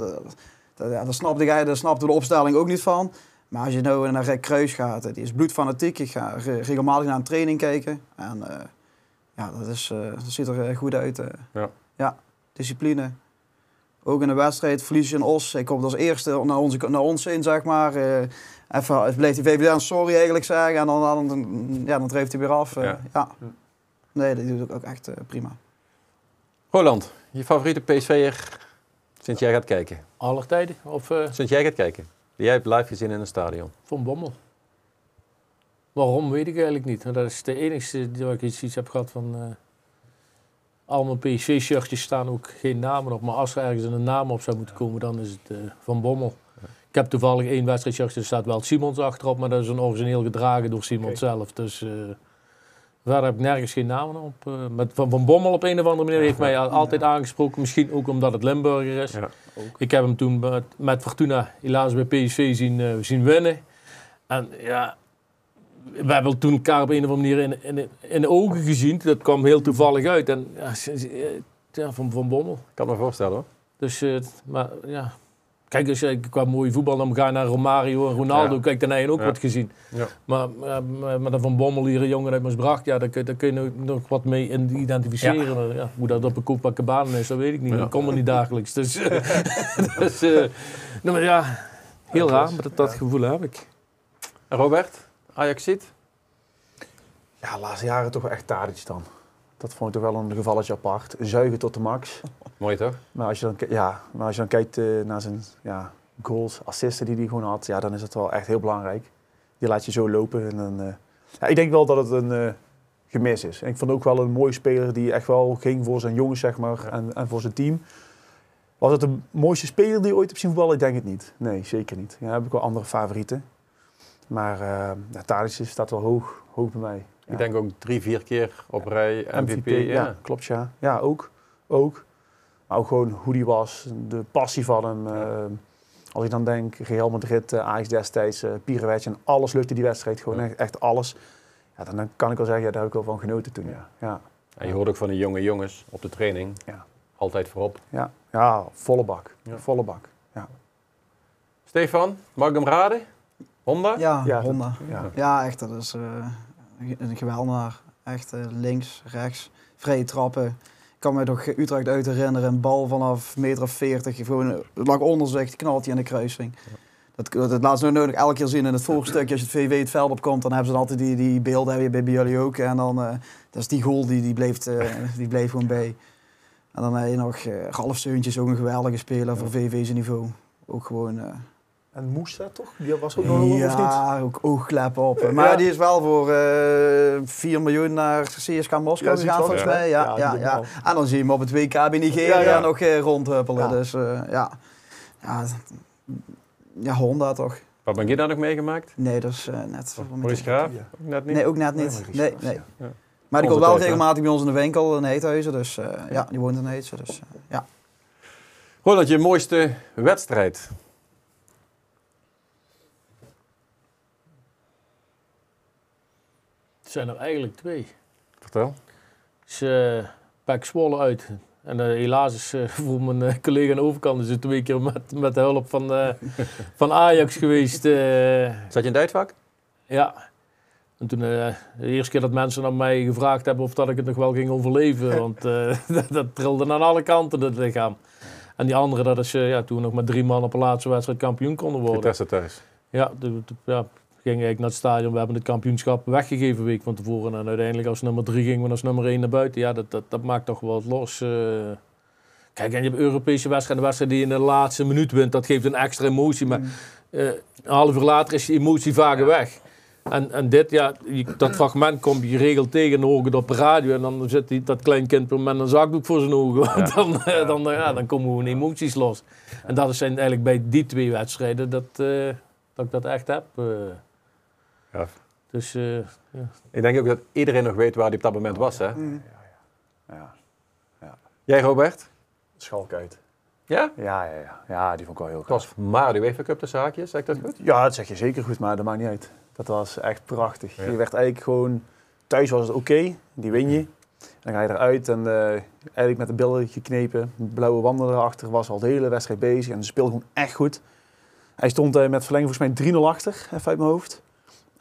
dat, ja, daar snapte jij, daar snapte de opstelling ook niet van. Maar als je nou naar Rick Kruis gaat, die is bloedfanatiek. Ik ga re- regelmatig naar een training kijken. En ja, dat, is, dat ziet er goed uit. Ja. ja, discipline. Ook in de wedstrijd verlies je een os. Hij komt als eerste naar, onze, naar ons in, zeg maar. Eh, even bleef die VVD een sorry eigenlijk zeggen. En dan, dan, ja, dan dreef hij weer af. eh, Ja. ja. Nee, dat doet ook echt eh, prima. Roland, je favoriete PSV'er sinds jij gaat kijken? Aller tijden? Of eh, Sinds jij gaat kijken. Die jij hebt live gezien in een stadion. Van Bommel? Waarom weet ik eigenlijk niet. Dat is de enige die waar ik iets, iets heb gehad van... eh allemaal PSV-shirtjes staan ook geen namen op. Maar als er ergens een naam op zou moeten komen, dan is het eh, Van Bommel. Ik heb toevallig één wedstrijdshirtje, er staat wel Simons achterop. Maar dat is een origineel gedragen door Simons zelf. Dus... eh, Verder heb ik nergens geen namen op. eh, met van, van Bommel op een of andere manier heeft mij al- altijd aangesproken. Misschien ook omdat het Limburger is. Ja. Ik heb hem toen met, met Fortuna helaas bij PSV zien, eh, zien winnen. En ja, we hebben toen elkaar op een of andere manier in, in, in de ogen gezien. Dat kwam heel toevallig uit. En ja, eh, van, van Bommel. Ik kan me voorstellen hoor. Dus, eh, maar ja. Kijk, als je qua mooie voetbal dan ga je naar Romario en Ronaldo. Ja. Kijk, dan heb je ook Ja. wat gezien. Ja. Maar uh, met een Van Bommel hier, een jongen uit Maasbracht, ja, daar, kun- daar kun je nog- wat mee identificeren. Ja. hoe dat op een Copacabana is, dat weet ik niet. Dat komt er niet dagelijks. Dus, eh, dus eh, nou, maar ja, heel raar, maar dat, dat gevoel heb ik. En Robert, Ajax ziet? Ja, de laatste jaren toch wel echt Tadic dan. Dat vond ik toch wel een gevalletje apart. Zuigen tot de max. Mooi toch? Maar als je dan, ja, maar als je dan kijkt eh, naar zijn ja, goals, assisten die hij gewoon had, ja, dan is het wel echt heel belangrijk. Die laat je zo lopen. En dan, eh, ja, ik denk wel dat het een eh, gemis is. En ik vond ook wel een mooie speler die echt wel ging voor zijn jongens zeg maar, en, en voor zijn team. Was het de mooiste speler die je ooit hebt zien voetballen? Ik denk het niet. Nee, zeker niet. Ja, heb ik wel andere favorieten. Maar uh, ja, staat wel hoog, hoog bij mij. Ja. Ik denk ook drie, vier keer op rij MVP. ja. ja. klopt ja. Ja, ook. ook. Maar ook gewoon hoe die was, de passie van hem. eh, als ik dan denk, Real Madrid, uh, Ajax destijds, uh, Pirouetje en alles lukte die wedstrijd. Gewoon Ja. echt, echt alles. Ja, dan, dan kan ik wel zeggen, ja, daar heb ik wel van genoten toen. Ja, ja. En je hoort ook van de jonge jongens op de training. Ja. Altijd voorop. ja. ja volle bak. Ja. Volle bak. Stefan, mag ik hem raden? Honda? Ja, Ja, Honda. Ja. Ja, echt. Dat is eh, een geweldenaar. Echt eh, links, rechts, vrije trappen. Ik kan me toch Utrecht uit herinneren. Een bal vanaf meter of 40. Gewoon, eh, het lag onder zich, knalt hij in de kruising. Dat, dat laat ze nou nodig elke keer zien in het voorstukje. Als je het VV het veld opkomt, dan hebben ze dan altijd die, die beelden. Heb je bij, jullie ook. En dan, dat is die goal, die, die, bleef, die bleef gewoon bij. En dan heb je nog uh, Ralf Seuntjes, ook een geweldige speler voor VV's niveau. Ook gewoon... En Moesta toch? Die was ook nog of niet? ja, ook oogkleppen op. Maar Ja. die is wel voor eh 4 miljoen naar CSK Moskou Ja, gegaan, volgens mij. ja. Ja, Ja, ja, ja. En dan zie je hem op het WK bij Nigeria Ja, ja. nog eh, rondhuppelen. Ja. Dus eh, ja. ja, ja, Honda toch. Wat ben je daar nog meegemaakt? Nee, dat is eh, net. Maurice Graaf? Ja. Ook Net niet? Nee, ook net niet. Nee, nee. ja. Ja. Maar die komt wel regelmatig bij ons in de winkel in Heethuizen. Dus eh, ja, die woont in Heethuizen. Dus, eh, ja. Roland, je mooiste wedstrijd? Zijn er eigenlijk twee. Vertel. is uh, Pek Zwolle uit. En eh, helaas is eh, voor mijn eh, collega aan de overkant is het twee keer met, met de hulp van, eh, van Ajax geweest. eh, Zat je in het uitvak? ja. En toen eh, de eerste keer dat mensen aan mij gevraagd hebben of dat ik het nog wel ging overleven. Want eh, dat, dat trilde aan alle kanten, het lichaam. En die andere, dat is eh, ja, toen we nog met drie man op een laatste wedstrijd kampioen konden worden. Vitesse thuis. Ja, de, de- ja, ging eigenlijk naar het stadion. We hebben het kampioenschap weggegeven een week van tevoren. En uiteindelijk als nummer drie gingen we als nummer één naar buiten. Ja, dat, dat, dat maakt toch wel wat los. eh. Kijk, en je hebt Europese wedstrijden, wedstrijden die je in de laatste minuut wint. Dat geeft een extra emotie. Maar eh, een half uur later is die emotie vaak weg. En, en dit, ja, dat fragment kom je geregeld tegen het op de radio. En dan zit die, dat klein kind met een zakdoek voor zijn ogen. Dan, eh, dan, ja, dan komen gewoon emoties los. En dat zijn eigenlijk bij die twee wedstrijden dat, dat ik dat echt heb. Ja. Dus eh, Ik denk ook dat iedereen nog weet waar hij op dat moment was. Hè? Mm. Ja, Jij, Robert? schalk uit. Ja? Ja, ja, ja. ja, die vond ik wel heel Het gaaf. was maar de UEFA Cup tussen haakjes, zeg ik dat goed? Ja, dat zeg je zeker goed, maar dat maakt niet uit. Dat was echt prachtig. Ja. Je werd eigenlijk gewoon... Thuis was het oké, die win je. Dan ga je eruit en eh, eigenlijk met de billen geknepen. De blauwe wanden erachter was al de hele wedstrijd bezig. En ze speelde gewoon echt goed. Hij stond eh, met verlenging volgens mij 3-0 achter, even uit mijn hoofd.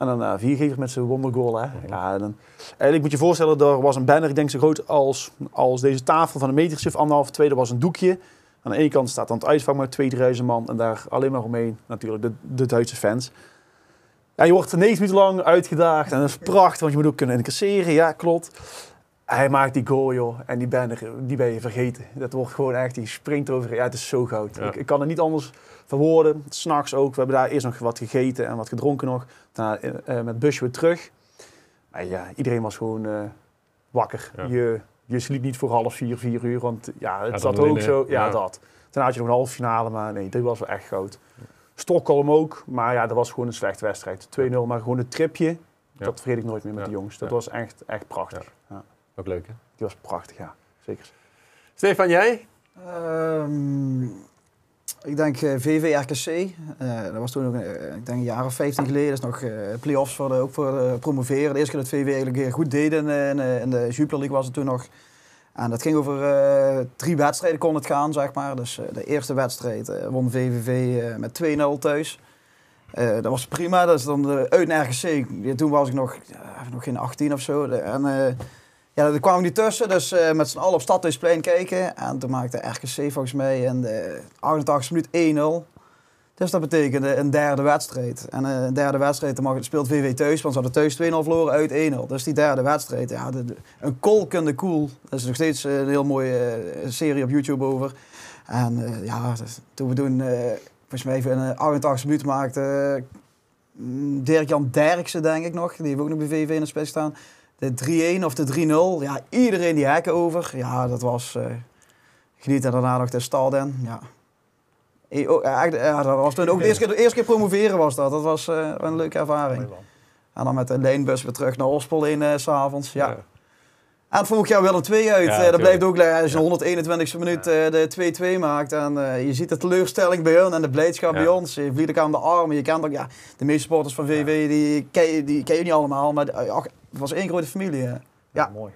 En dan uh, viergever met zijn wondergoal. Hè. Ja, dan, eigenlijk moet je voorstellen, er was een banner, ik denk zo groot als, als deze tafel van een metertje of anderhalf, twee, er was een doekje. Aan de ene kant staat dan het uitvak met 2000 man en daar alleen maar omheen natuurlijk de, de Duitse fans. Ja, je wordt er 9 minuten lang uitgedaagd en dat is prachtig, want je moet ook kunnen incasseren. Ja, klopt. Hij maakt die goal, joh. En die banner, die ben je vergeten. Dat wordt gewoon echt, die springt over. Ja, het is zo goud. Ja. Ik, ik kan het niet anders verwoorden. S'nachts ook. We hebben daar eerst nog wat gegeten en wat gedronken nog. Daarna eh, eh, met busje weer terug. Maar ja, iedereen was gewoon eh, wakker. Ja. Je, je sliep niet voor half vier, vier uur. Want ja, het Ja, zat ook in, zo. Ja, ja. dat. Daarna had je nog een halve finale, maar nee, dit was wel echt goud. Stockholm ook, maar ja, dat was gewoon een slechte wedstrijd. 2-0, maar gewoon het tripje, Ja. dat vergeet ik nooit meer met Ja. de jongens. Dat Ja. was echt, echt prachtig. Ja. Ook leuk, hè? Die was prachtig, ja. Zeker. Stefan, jij? Ehm, ik denk eh, VV RKC. Eh, dat was toen eh, ik denk een jaar of 15 geleden. Dat is nog play-offs voor ook voor promoveren. De eerste keer dat VV eigenlijk goed deed in, in, in de Jupiler League was het toen nog. En dat ging over drie wedstrijden kon het gaan, zeg maar. Dus de eerste wedstrijd won VVV met 2-0 thuis. Dat was prima. Dat is dan uit naar RKC. Toen was ik nog, nog geen 18 of zo. Ja, daar kwamen die tussen. Dus eh, met z'n allen op Stadhuisplein kijken. En toen maakte RKC volgens mij in de 88 minuut 1-0. Dus dat betekende een derde wedstrijd. En eh, een derde wedstrijd, dan speelt VV thuis, want ze hadden thuis 2-0 verloren uit 1-0. Dus die derde wedstrijd, ja, de, een kolkende koel. Dat is nog steeds eh, een heel mooie serie op YouTube over. En ja, dus toen we toen, eh, volgens mij even de 88 minuten maakten, mm, Dirk-Jan Derksen denk ik nog, die heeft ook nog bij VV in de spits staan. De 3-1 of de 3-0, ja, iedereen die hekken over. Ja, dat was eh geniet en daarna nog de Stalden. Ja. Eh, oh, ja, dat was toen ook de eerste keer, de eerste keer promoveren was dat. Dat was eh, een leuke ervaring. En dan met de leenbus weer terug naar Ospel in eh, s s'avonds. Ja. En vorig jaar Willem 2 uit. Ja, Eh, dat blijft ook als je in de 121ste minuut eh, de 2-2 maakt. En eh, je ziet de teleurstelling bij hun en de blijdschap Ja. bij ons. Je vliegt elkaar aan de armen. Je kent ook, ja, de meeste supporters van VV, die, ken je, die ken je niet allemaal. Maar ach, het was één grote familie. Ja. mooi.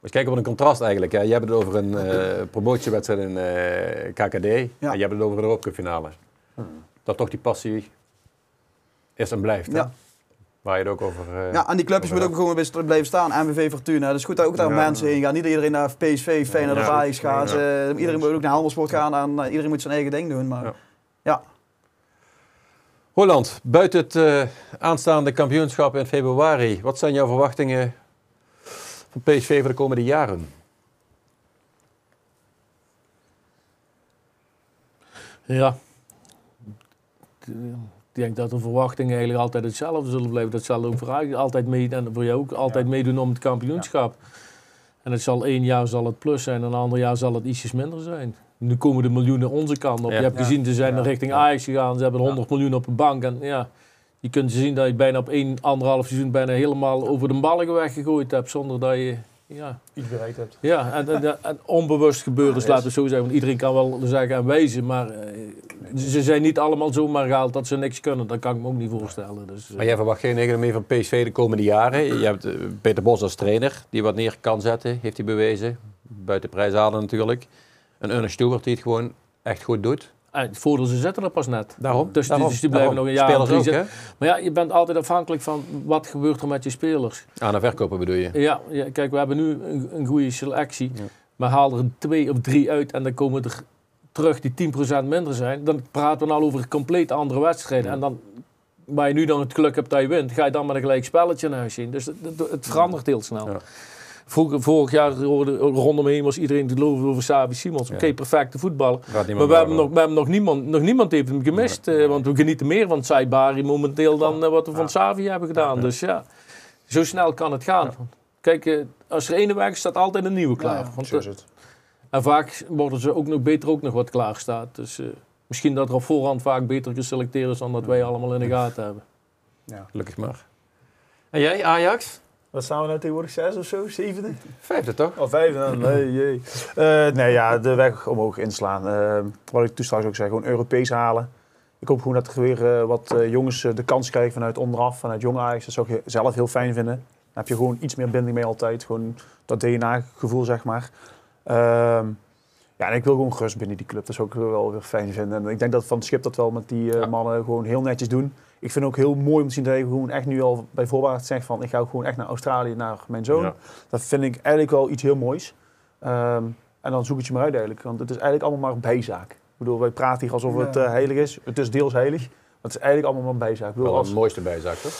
Dus kijken wat een contrast eigenlijk. Hè. Je hebt het over een eh, promotiewedstrijd in KKD. En je hebt het over de Europa finale. Dat toch die passie is en blijft. Hè? Waar je het ook over... eh, Ja, en die clubjes moeten ook gewoon weer blijven staan. MVV Fortuna. Dus goed dat ook daar Ja. mensen heen gaan. Niet iedereen naar PSV, Feyenoord of Ja. Ajax gaat. Ja. Eh, iedereen moet ook naar Helmersport gaan. En eh, iedereen moet zijn eigen ding doen. Maar Ja. ja. Holland, buiten het eh, aanstaande kampioenschap in februari, wat zijn jouw verwachtingen van PSV voor de komende jaren? Ja. Denk dat de verwachtingen eigenlijk altijd hetzelfde zullen blijven. Dat zal ook voor altijd mee en voor jou ook altijd meedoen om het kampioenschap. En het zal één jaar zal het plus zijn en een ander jaar zal het ietsjes minder zijn. Nu komen de miljoenen onze kant op. Ja. Je hebt gezien, ze zijn Ja. richting Ajax gegaan. Ze hebben 100 miljoen op de bank. En ja, je kunt zien dat je bijna op één, anderhalf seizoen bijna helemaal over de ballen weggegooid hebt. Zonder dat je... Ja, Iets bereikt hebt. ja en, en, en onbewust gebeuren, dus laten we zo zeggen. Want iedereen kan wel zeggen en wijzen, maar eh, ze zijn niet allemaal zomaar gehaald dat ze niks kunnen. Dat kan ik me ook niet voorstellen. Dus, eh, Maar jij verwacht geen economie meer van PSV de komende jaren. Je hebt eh, Peter Bos als trainer, die wat neer kan zetten, heeft hij bewezen. Buiten prijs halen natuurlijk. Een Ernest Stewart die het gewoon echt goed doet. Het voordeel, ze zetten er pas net. Daarom. Dus die- daarom, dus die blijven daarom. nog een jaar Spelers ook? Maar ja, je bent altijd afhankelijk van wat gebeurt er met je spelers. Aan de verkopen bedoel je? Ja, ja kijk, we hebben nu een, een goede selectie. Ja. Maar haal er twee of drie uit en dan komen er terug die 10% minder zijn. Dan praten we al over compleet andere wedstrijden. Ja. En dan, waar je nu dan het geluk hebt dat je wint, ga je dan met een gelijk spelletje naar huis zien. Dus het, het- het verandert heel snel. Vroeger, vorig jaar hoorde, rondom me heen was iedereen te geloven over Savi Simons. Oké, perfecte voetballer. Maar we hebben, nog, we hebben nog, niemand, nog niemand heeft hem gemist. eh, want we genieten meer van Saibari momenteel dan eh, wat we van. Savi hebben gedaan. Dus ja, zo snel kan het gaan. Kijk, eh, als er ene weg is, staat altijd een nieuwe klaar. Want, Zo is het. en vaak worden ze ook nog beter ook nog wat klaar staat. Dus eh, misschien dat er op voorhand vaak beter geselecteerd is dan dat wij allemaal in de gaten hebben. Ja. Gelukkig maar. En jij, Ajax? Wat staan we nou tegenwoordig? Zes of zo? Zevende? Vijfde toch? Oh, vijfde? Nee, jee. Eh, nee, ja, de weg omhoog inslaan. Eh, wat ik toen straks ook zei, gewoon Europees halen. Ik hoop gewoon dat er weer eh, wat jongens de kans krijgen vanuit onderaf, vanuit jong Ajax. Dat zou ik zelf heel fijn vinden. Dan heb je gewoon iets meer binding mee altijd. Gewoon dat DNA-gevoel, zeg maar. Ja, en ik wil gewoon rust binnen die club. Dat zou ik wel weer fijn vinden. En ik denk dat Van het Schip dat wel met die eh, Ja. mannen gewoon heel netjes doen. Ik vind het ook heel mooi om te zien dat hij gewoon echt nu al bij voorbaat zegt van... ik ga ook gewoon echt naar Australië, naar mijn zoon. Ja. Dat vind ik eigenlijk wel iets heel moois. Ehm, en dan zoek het je maar uit eigenlijk. Want het is eigenlijk allemaal maar bijzaak. Ik bedoel, wij praten hier alsof het eh, heilig is. Het is deels heilig. Maar het is eigenlijk allemaal maar bijzaak. Ik, bedoel, Wel als, een mooiste bijzaak toch?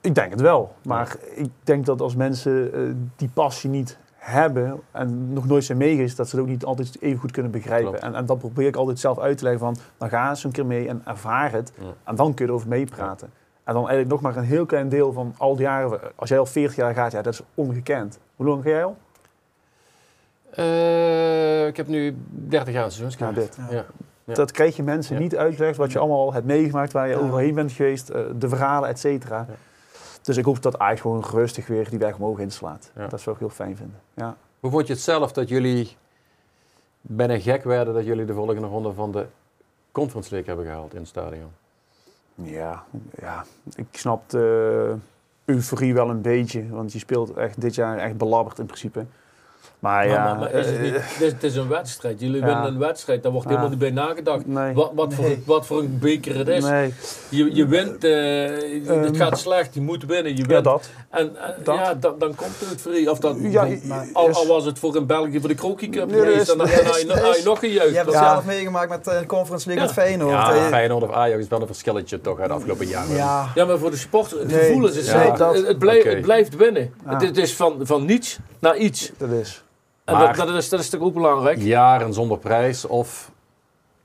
ik denk het wel. Maar ik denk dat als mensen eh, die passie niet hebben en nog nooit zijn meegeweest, dat ze het ook niet altijd even goed kunnen begrijpen. En, en dat probeer ik altijd zelf uit te leggen van, dan ga eens een keer mee en ervaar het. Ja. En dan kun je erover meepraten. En dan eigenlijk nog maar een heel klein deel van al die jaren. Als jij al 40 jaar gaat, ja, dat is ongekend. Hoe lang ga jij al? Eh, ik heb nu 30 jaar een seizoenskaart. Ja, dit. Ja. Ja. Dat krijg je mensen niet uitgelegd wat je allemaal hebt meegemaakt, waar je overheen bent geweest, eh, de verhalen, et cetera. Dus ik hoop dat Ajax gewoon rustig weer die weg omhoog inslaat. Ja. Dat zou ik heel fijn vinden. Ja. Hoe vond je het zelf dat jullie bijna gek werden dat jullie de volgende ronde van de Conference League hebben gehaald in het stadion? Ja, ja. ik snap de euforie wel een beetje, want je speelt echt dit jaar echt belabberd in principe. Maar ja, maar, maar is het, eh, niet, het, is, het is een wedstrijd. Jullie Ja. winnen een wedstrijd. Daar wordt Ja. helemaal niet bij nagedacht. nee. Wat, wat, voor, Nee. wat voor een beker het is. Nee, Je, je wint, eh, het Ehm, gaat slecht, je moet winnen, je ja, wint. dat. en dat. ja, dan, dan komt het euforie. Of dat, Ja, maar- al, is- al was het voor in België voor de Krokie Cup Nee, geweest, is- dan, dan, je, nog gejuicht. Je hebt het Ja. zelf meegemaakt met de Conference League Ja. met Feyenoord. Ja, Eh, Feyenoord of Ajax is wel een verschilletje toch uit de afgelopen jaren. ja. Ja, maar voor de sport, het Nee, gevoel is het het, het, blijft, Oké. het blijft winnen. Ja. Het, het is van, van niets naar iets. Dat is. En dat, dat, is, dat is toch ook belangrijk? Jaren zonder prijs of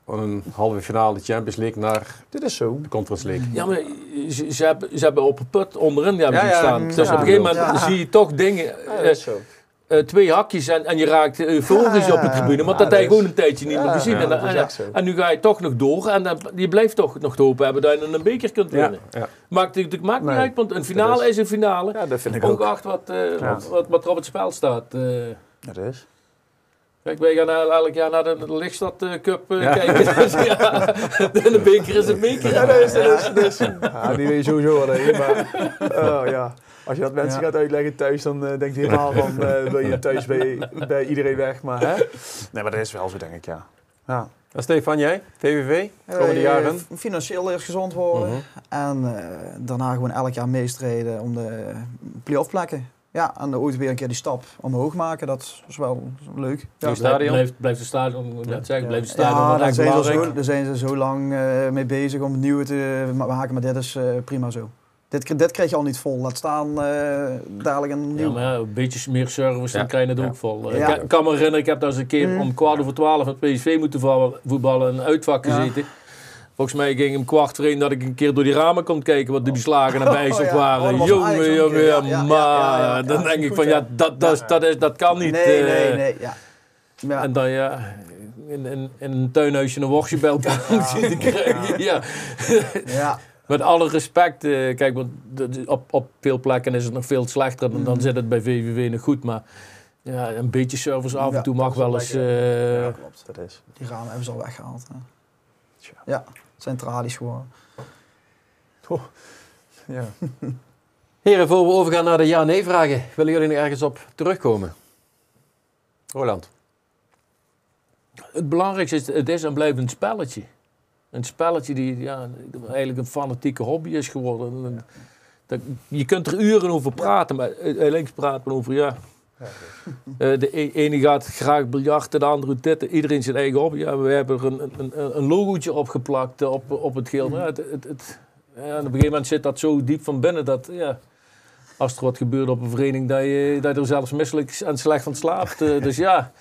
een halve finale Champions League naar Dit is zo. de Conference League. Ja, maar ze, ze, hebben, ze hebben op een put onderin hebben Ja, mm, dus ja. op een gegeven moment Ja. zie je toch dingen, Ja, eh, dat is zo. eh, twee hakjes en, en je raakt euforisch Ja, op de tribune. Want ja, dat heb je gewoon een tijdje niet Ja, meer gezien. ja, en, en, en nu ga je toch nog door en dan, je blijft toch nog te hopen hebben dat je een beker kunt winnen. ja. Maakt, het maakt niet uit, want een finale is, een finale. Ja, dat vind ik ook. Ongeacht wat, eh, Ja. wat, wat er op het spel staat. Dat is. Kijk, wij gaan el- elk jaar naar de, Lichtstad eh, Cup eh, Ja. kijken. Dus ja, de beker is een beker. Ja, dat is, dat is, dat is. Ja, die weet je sowieso wel maar oh, ja. Als je dat mensen Ja. gaat uitleggen thuis, dan eh denk je helemaal van, eh, wil je thuis bij, bij iedereen weg, maar hè? Nee, maar dat is wel zo, denk ik, ja. Ja, En Stefan, jij? VVV? Komende jaren? Financieel eerst gezond worden. Mhm. En eh, daarna gewoon elk jaar meestreden om de play-off plekken. Ja, en ooit weer een keer die stap omhoog maken, dat is wel leuk. Ja, Nieuw stadion? Blijft, blijft het stadion, Ja. blijft het stadion ja wel daar, zijn zo, daar zijn ze zo lang eh, mee bezig om het nieuwe te ma- maken, maar dit is eh, prima zo. Dit, dit krijg je al niet vol. Laat staan eh, dadelijk een Ja, nieuw. maar ja, een beetje meer service, Ja. dan krijg je het Ja. ook vol. Ik kan- kan me herinneren, ik heb daar eens een keer Mm. om kwart over twaalf met PSV moeten voetballen, voetballen een uitvak Ja. gezeten. Volgens mij ging om kwart voor één dat ik een keer door die ramen kon kijken wat de beslagen en bijzond Oh, ja. waren. Oh, jongen, jongen, ja, maar dan denk ik van ja. dat, dat, dat, is, dat kan niet. nee, eh. nee, nee. Ja. En dan ja, in, in, in een tuinhuisje een worstje bij elkaar krijgen. Ja. Ja, Met alle respect, eh, kijk, want op, op veel plekken is het nog veel slechter. Dan, dan zit het bij VVV nog goed, maar ja, een beetje service af en Ja, toe mag wel eens. eh, Ja, klopt. Dat is. die ramen hebben ze al weggehaald. Hè. Tja. Ja, het zijn tralies geworden. Ja. Heren, voor we overgaan naar de ja-nee-vragen, willen jullie nog ergens op terugkomen? Roland. Het belangrijkste is, het is en blijft een spelletje. Een spelletje die ja, eigenlijk een fanatieke hobby is geworden. Dat, je kunt er uren over praten, maar uiteindelijk praat men over ja. Eh, de e- ene gaat graag biljarten, de andere dit. Iedereen zijn eigen hobby. Ja, we hebben er een, een, een logootje opgeplakt eh, op, op het geel. Maar ja, het, het, het- ja, en op een gegeven moment zit dat zo diep van binnen dat ja, als er wat gebeurt op een vereniging, dat je, dat je er zelfs misselijk en slecht van slaapt. Eh, dus ja,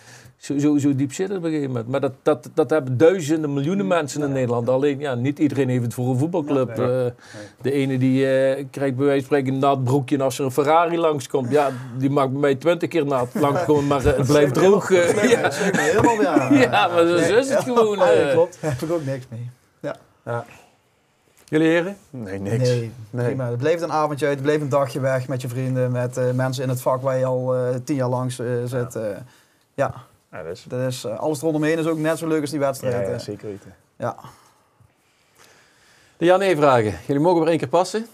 zo, zo, zo diep zit het op een gegeven moment. Maar dat, dat, dat hebben duizenden, miljoenen mensen in Nederland. Alleen, ja, niet iedereen heeft het voor een voetbalclub. Nee. Eh, de ene die eh, krijgt bij wijze van spreken een nat broekje en als er een Ferrari langskomt. Ja, die mag bij mij twintig keer nat langskomen, maar eh, het blijft droog. eh, ja. Dat helemaal ja. ja, maar zo is het gewoon. Ja, eh. klopt. Daar heb ik ook niks mee. Jullie heren? Nee, niks. Nee, Nee. prima. Het bleef een avondje uit, het bleef een dagje weg met je vrienden, met eh, mensen in het vak waar je al eh, tien jaar langs zit. eh. ja, Ja, dat is. dat is, eh, alles rondomheen is ook net zo leuk als die Ja, wedstrijd. ja, zeker weten. ja. De ja-nee-vragen. Jullie mogen maar één keer passen.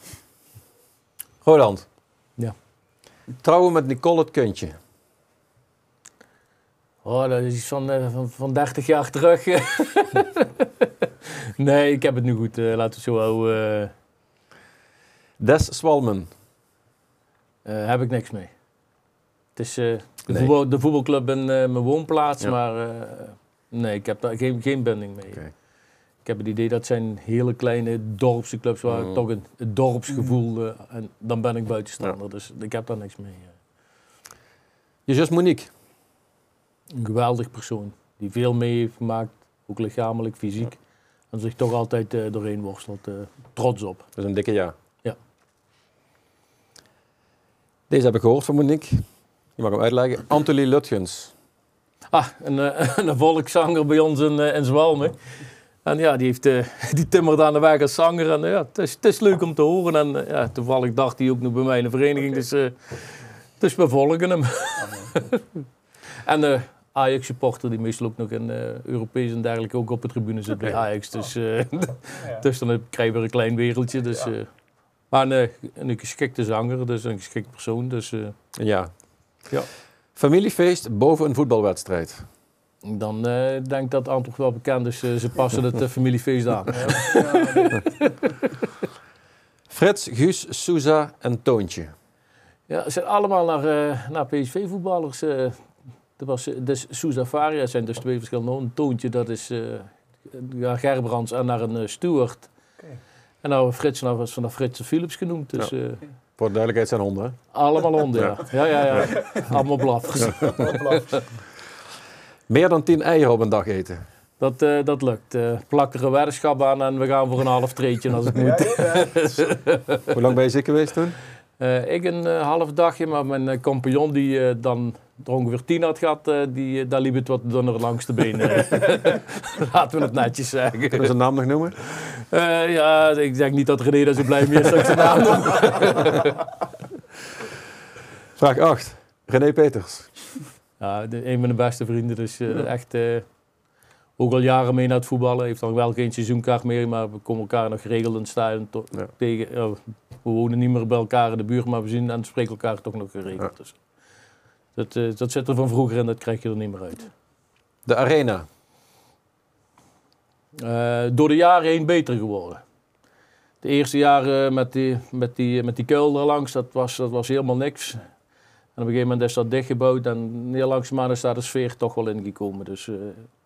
Roland. Ja. Trouwen met Nicole het kuntje. Oh, dat is iets van, eh, van, van 30 jaar terug. nee, ik heb het nu goed. eh, laten we zo houden. eh, Des Swalmen. eh, heb ik niks mee. Het is eh, de, Nee. voetbal, de voetbalclub in eh, mijn woonplaats, Ja. maar eh, nee, ik heb daar geen, geen binding mee. Ik heb het idee dat zijn hele kleine dorpse clubs waar Mm. ik toch een, het dorpsgevoel eh, en dan ben ik buitenstaander, dus ik heb daar niks mee. Je zus Monique. Een geweldig persoon die veel mee heeft gemaakt, ook lichamelijk, fysiek. En zich toch altijd doorheen worstelt. trots op. Dat is een dikke ja. Ja. Deze heb ik gehoord van Monique. Je mag hem uitleggen. Antolie Lutgens. Ah, een, eh, een volkszanger bij ons in, eh, in Zwalmen. En ja, die, heeft, eh, die timmert aan de weg als zanger. En ja, het is, het is leuk om te horen. En ja, toevallig dacht hij ook nog bij mij in de vereniging. Dus, eh, dus we volgen hem. en de Ajax-supporter die meestal ook nog in eh Europees en dergelijke ook op de tribune zit bij. Ajax. Dus, eh, Ja. dus dan krijgen we een klein wereldje. Dus, Ja. eh, maar een, een geschikte zanger, dus een geschikte persoon. Dus eh, Ja. Ja. Familiefeest boven een voetbalwedstrijd. dan eh, denk ik dat het antwoord wel bekend is. Eh, ze passen het eh, familiefeest aan. Frits, Guus, Souza en Toontje. Ja, ze zijn allemaal naar, eh, naar PSV-voetballers. eh dat was, dus Sousa Faria zijn dus twee verschillende. Een Toontje, dat is eh ja, Gerbrands en naar een Stuart. Oké. En nou Frits nou, was vanaf Frits Philips genoemd. Dus eh, Voor de duidelijkheid zijn honden. hè? allemaal onder, ja. Ja, ja, ja. Allemaal blaffers. Meer dan 10 eieren op een dag eten. Dat, eh, dat lukt. Eh plak er een weddenschap aan en we gaan voor een half treetje als het moet. Hoe lang ben je ziek geweest toen? Eh, ik een half dagje, maar mijn compagnon die dan er ongeveer tien had gehad, eh, die, eh, daar liep het wat dunner langs de benen. Laten we het netjes zeggen. Kunnen we zijn naam nog noemen? Eh, ja, ik denk niet dat René daar zo blij mee is dat ik zijn naam noem. Vraag 8. René Peters. Ja, de, een van mijn beste vrienden, dus echt ook al jaren mee naar het voetballen. Heeft dan wel geen seizoenkaart meer, maar we komen elkaar nog geregeld to- Ja. tegen. we wonen niet meer bij elkaar in de buurt, maar we zien en spreken elkaar toch nog geregeld. Dus, dat, eh, dat zit er van vroeger en dat krijg je er niet meer uit. De Arena. Eh, door de jaren heen beter geworden. De eerste jaren met die, met die, met die kuil erlangs, dat was, dat was helemaal niks. En op een gegeven moment is dat dichtgebouwd en heel langzaamaan is daar de sfeer toch wel ingekomen. Dus eh,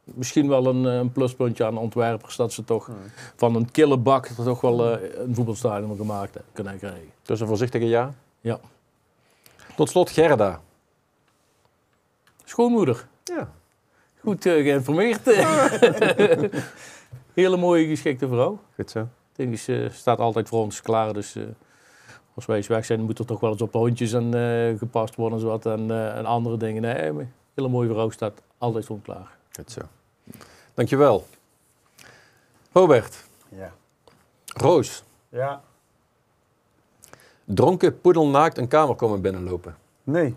misschien wel een, een pluspuntje aan de ontwerpers dat ze toch van een kille bak toch wel een voetbalstadion gemaakt kunnen krijgen. Dus een voorzichtige ja. Ja. Tot slot Gerda. Schoonmoeder, Ja. goed eh, geïnformeerd. Hele mooie geschikte vrouw. Goed zo. Die is, eh, staat altijd voor ons klaar. Dus eh, als wij eens weg zijn, moet er toch wel eens op de hondjes en, eh, gepast worden en, zo wat, en, eh, en andere dingen. Nee, maar een hele mooie vrouw staat altijd voor ons klaar. Goed zo. Dankjewel. Robert, Ja. Roos, Ja. dronken poedelnaakt een kamer komen binnenlopen. Nee.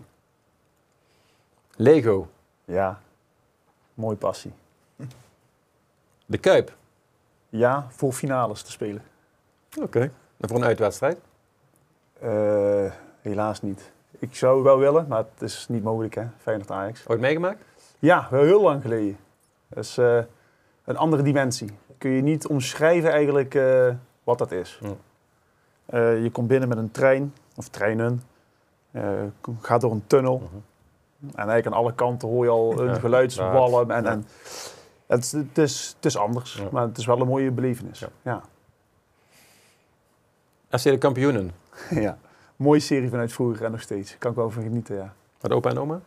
Lego, Ja. Mooie passie. de Kuip. Ja, voor finales te spelen. Oké. En voor een uitwedstrijd? Eh, helaas niet. Ik zou wel willen, maar het is niet mogelijk hè. Feyenoord Ajax. Ooit meegemaakt? Ja, wel heel lang geleden. Dat is eh, een andere dimensie. Kun je niet omschrijven eigenlijk eh, wat dat is. Je komt binnen met een trein, of treinen. gaat door een tunnel. Mhm. En eigenlijk aan alle kanten hoor je al een Ja, geluidswalm. En, ja. en het, is- het, is, het is anders, Ja. maar het is wel een mooie belevenis. Ja. Ja. FC de kampioenen. Ja. Mooie serie vanuit vroeger en nog steeds. Kan ik wel van genieten, ja. Met opa en oma.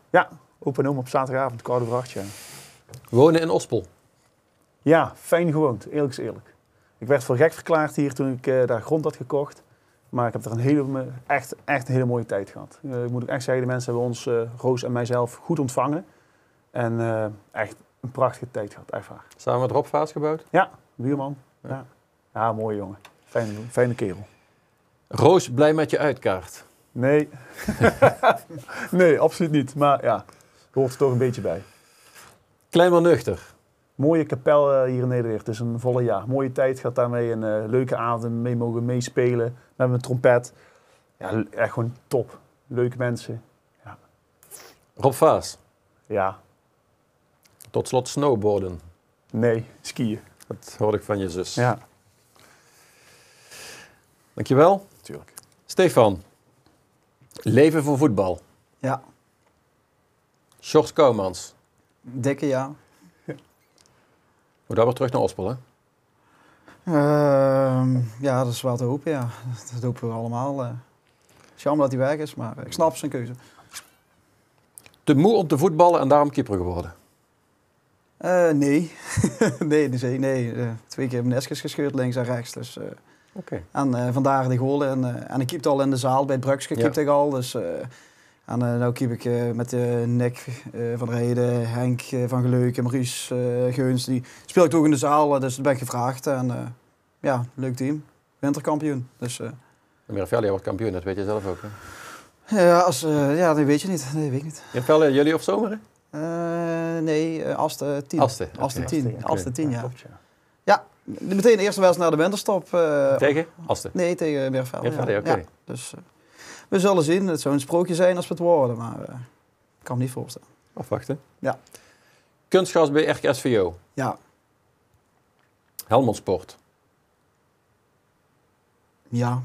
Open en om op zaterdagavond, kwart over acht, ja. Wonen in Ospel. Ja, fijn gewoond, eerlijk is eerlijk. Ik werd voor gek verklaard hier toen ik eh, daar grond had gekocht. Maar ik heb er een hele, echt, echt een hele mooie tijd gehad. Eh, ik moet ook echt zeggen, de mensen hebben ons, eh, Roos en mijzelf, goed ontvangen. En eh, echt een prachtige tijd gehad, echt waar. Samen met Rob Vaas gebouwd. Buurman, ja. Ja, mooie jongen. Fijne, fijne kerel. Roos, blij met je uitkaart. Nee. nee, absoluut niet. Maar ja, hoort er toch een beetje bij. Klein maar nuchter. Mooie kapel hier in Nederland. Het is een volle jaar. Mooie tijd gaat daarmee. Een leuke avond mee mogen meespelen. Met mijn trompet. Ja, echt gewoon top. Leuke mensen. Rob Vaas. Ja, Tot slot snowboarden. nee, skiën. Dat hoorde ik van je zus. Ja, Dankjewel. natuurlijk. Stefan. Leven voor voetbal. Ja, Sjors Kouwmans. dikke ja. Moet daar weer terug naar Ospel, hè? Ehm, ja, dat is wel te hopen, ja. Dat hopen we allemaal. eh. Het is jammer dat hij weg is, maar ik snap zijn keuze. Te moe om te voetballen en daarom keeper geworden. Eh, nee. nee, nee, nee. eh, twee keer meniscus gescheurd, links en rechts. Dus, eh, Oké. en eh, vandaar de goal. En, eh, en ik keepte al in de zaal bij het Brugske, Ja. keepte ik al. Dus, eh, en uh, nu keep ik eh, met uh, Nick eh, van der Heijden, Henk eh, van Geleuken, Maurice eh, Geuns. Die speel ik toch in de zaal, eh, dus daar ben ik gevraagd. En eh, ja, leuk team. Winterkampioen. Dus, Miravelli wordt kampioen, dat weet je zelf ook, hè? ja, als, eh, ja, dat weet je niet. Nee, weet ik niet. Miravelli, jullie of zomer? Eh, nee, uh, Aste 10. Aste. Aste oké. 10. Aste 10, ja. ja. Meteen de eerste wedstrijd naar de winterstop. Tegen? Aste. Nee, tegen ja. oké. Ja, dus we zullen zien. Het zou een sprookje zijn als we het worden, maar ik kan me niet voorstellen. Afwachten. Ja. Kunstgras bij RKSVO. Ja, Helmond Sport. Ja.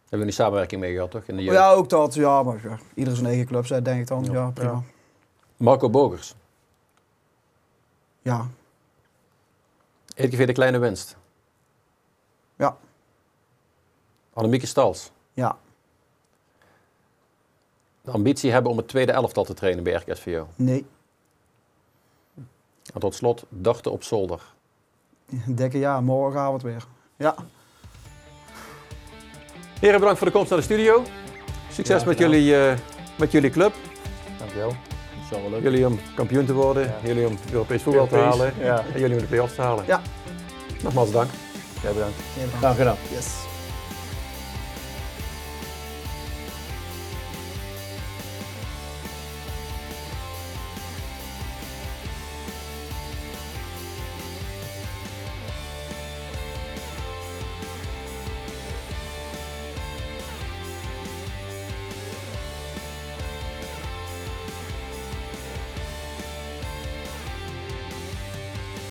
Hebben we die samenwerking mee gehad, toch? In de ja ook dat. Ja, maar ja, ieder zijn eigen club, denk ik dan. Ja, Ja, prima. ja. Marco Bogers. Ja, ETV de Kleine Winst. Ja. Annemieke Stals. ja, De ambitie hebben om het tweede elftal te trainen bij RKSVO. nee. En tot slot, dachten op zolder. Dikke ja, morgenavond weer. Ja, Heren, bedankt voor de komst naar de studio. Succes Ja, met, jullie, eh, met jullie club. Dankjewel. Dat zal wel leuk. Jullie om kampioen te worden. Ja. Jullie om Europees voetbal te halen. ja. En jullie om de play-offs te halen. Ja. Nogmaals dank. Jij bedankt. Graag gedaan. Yes.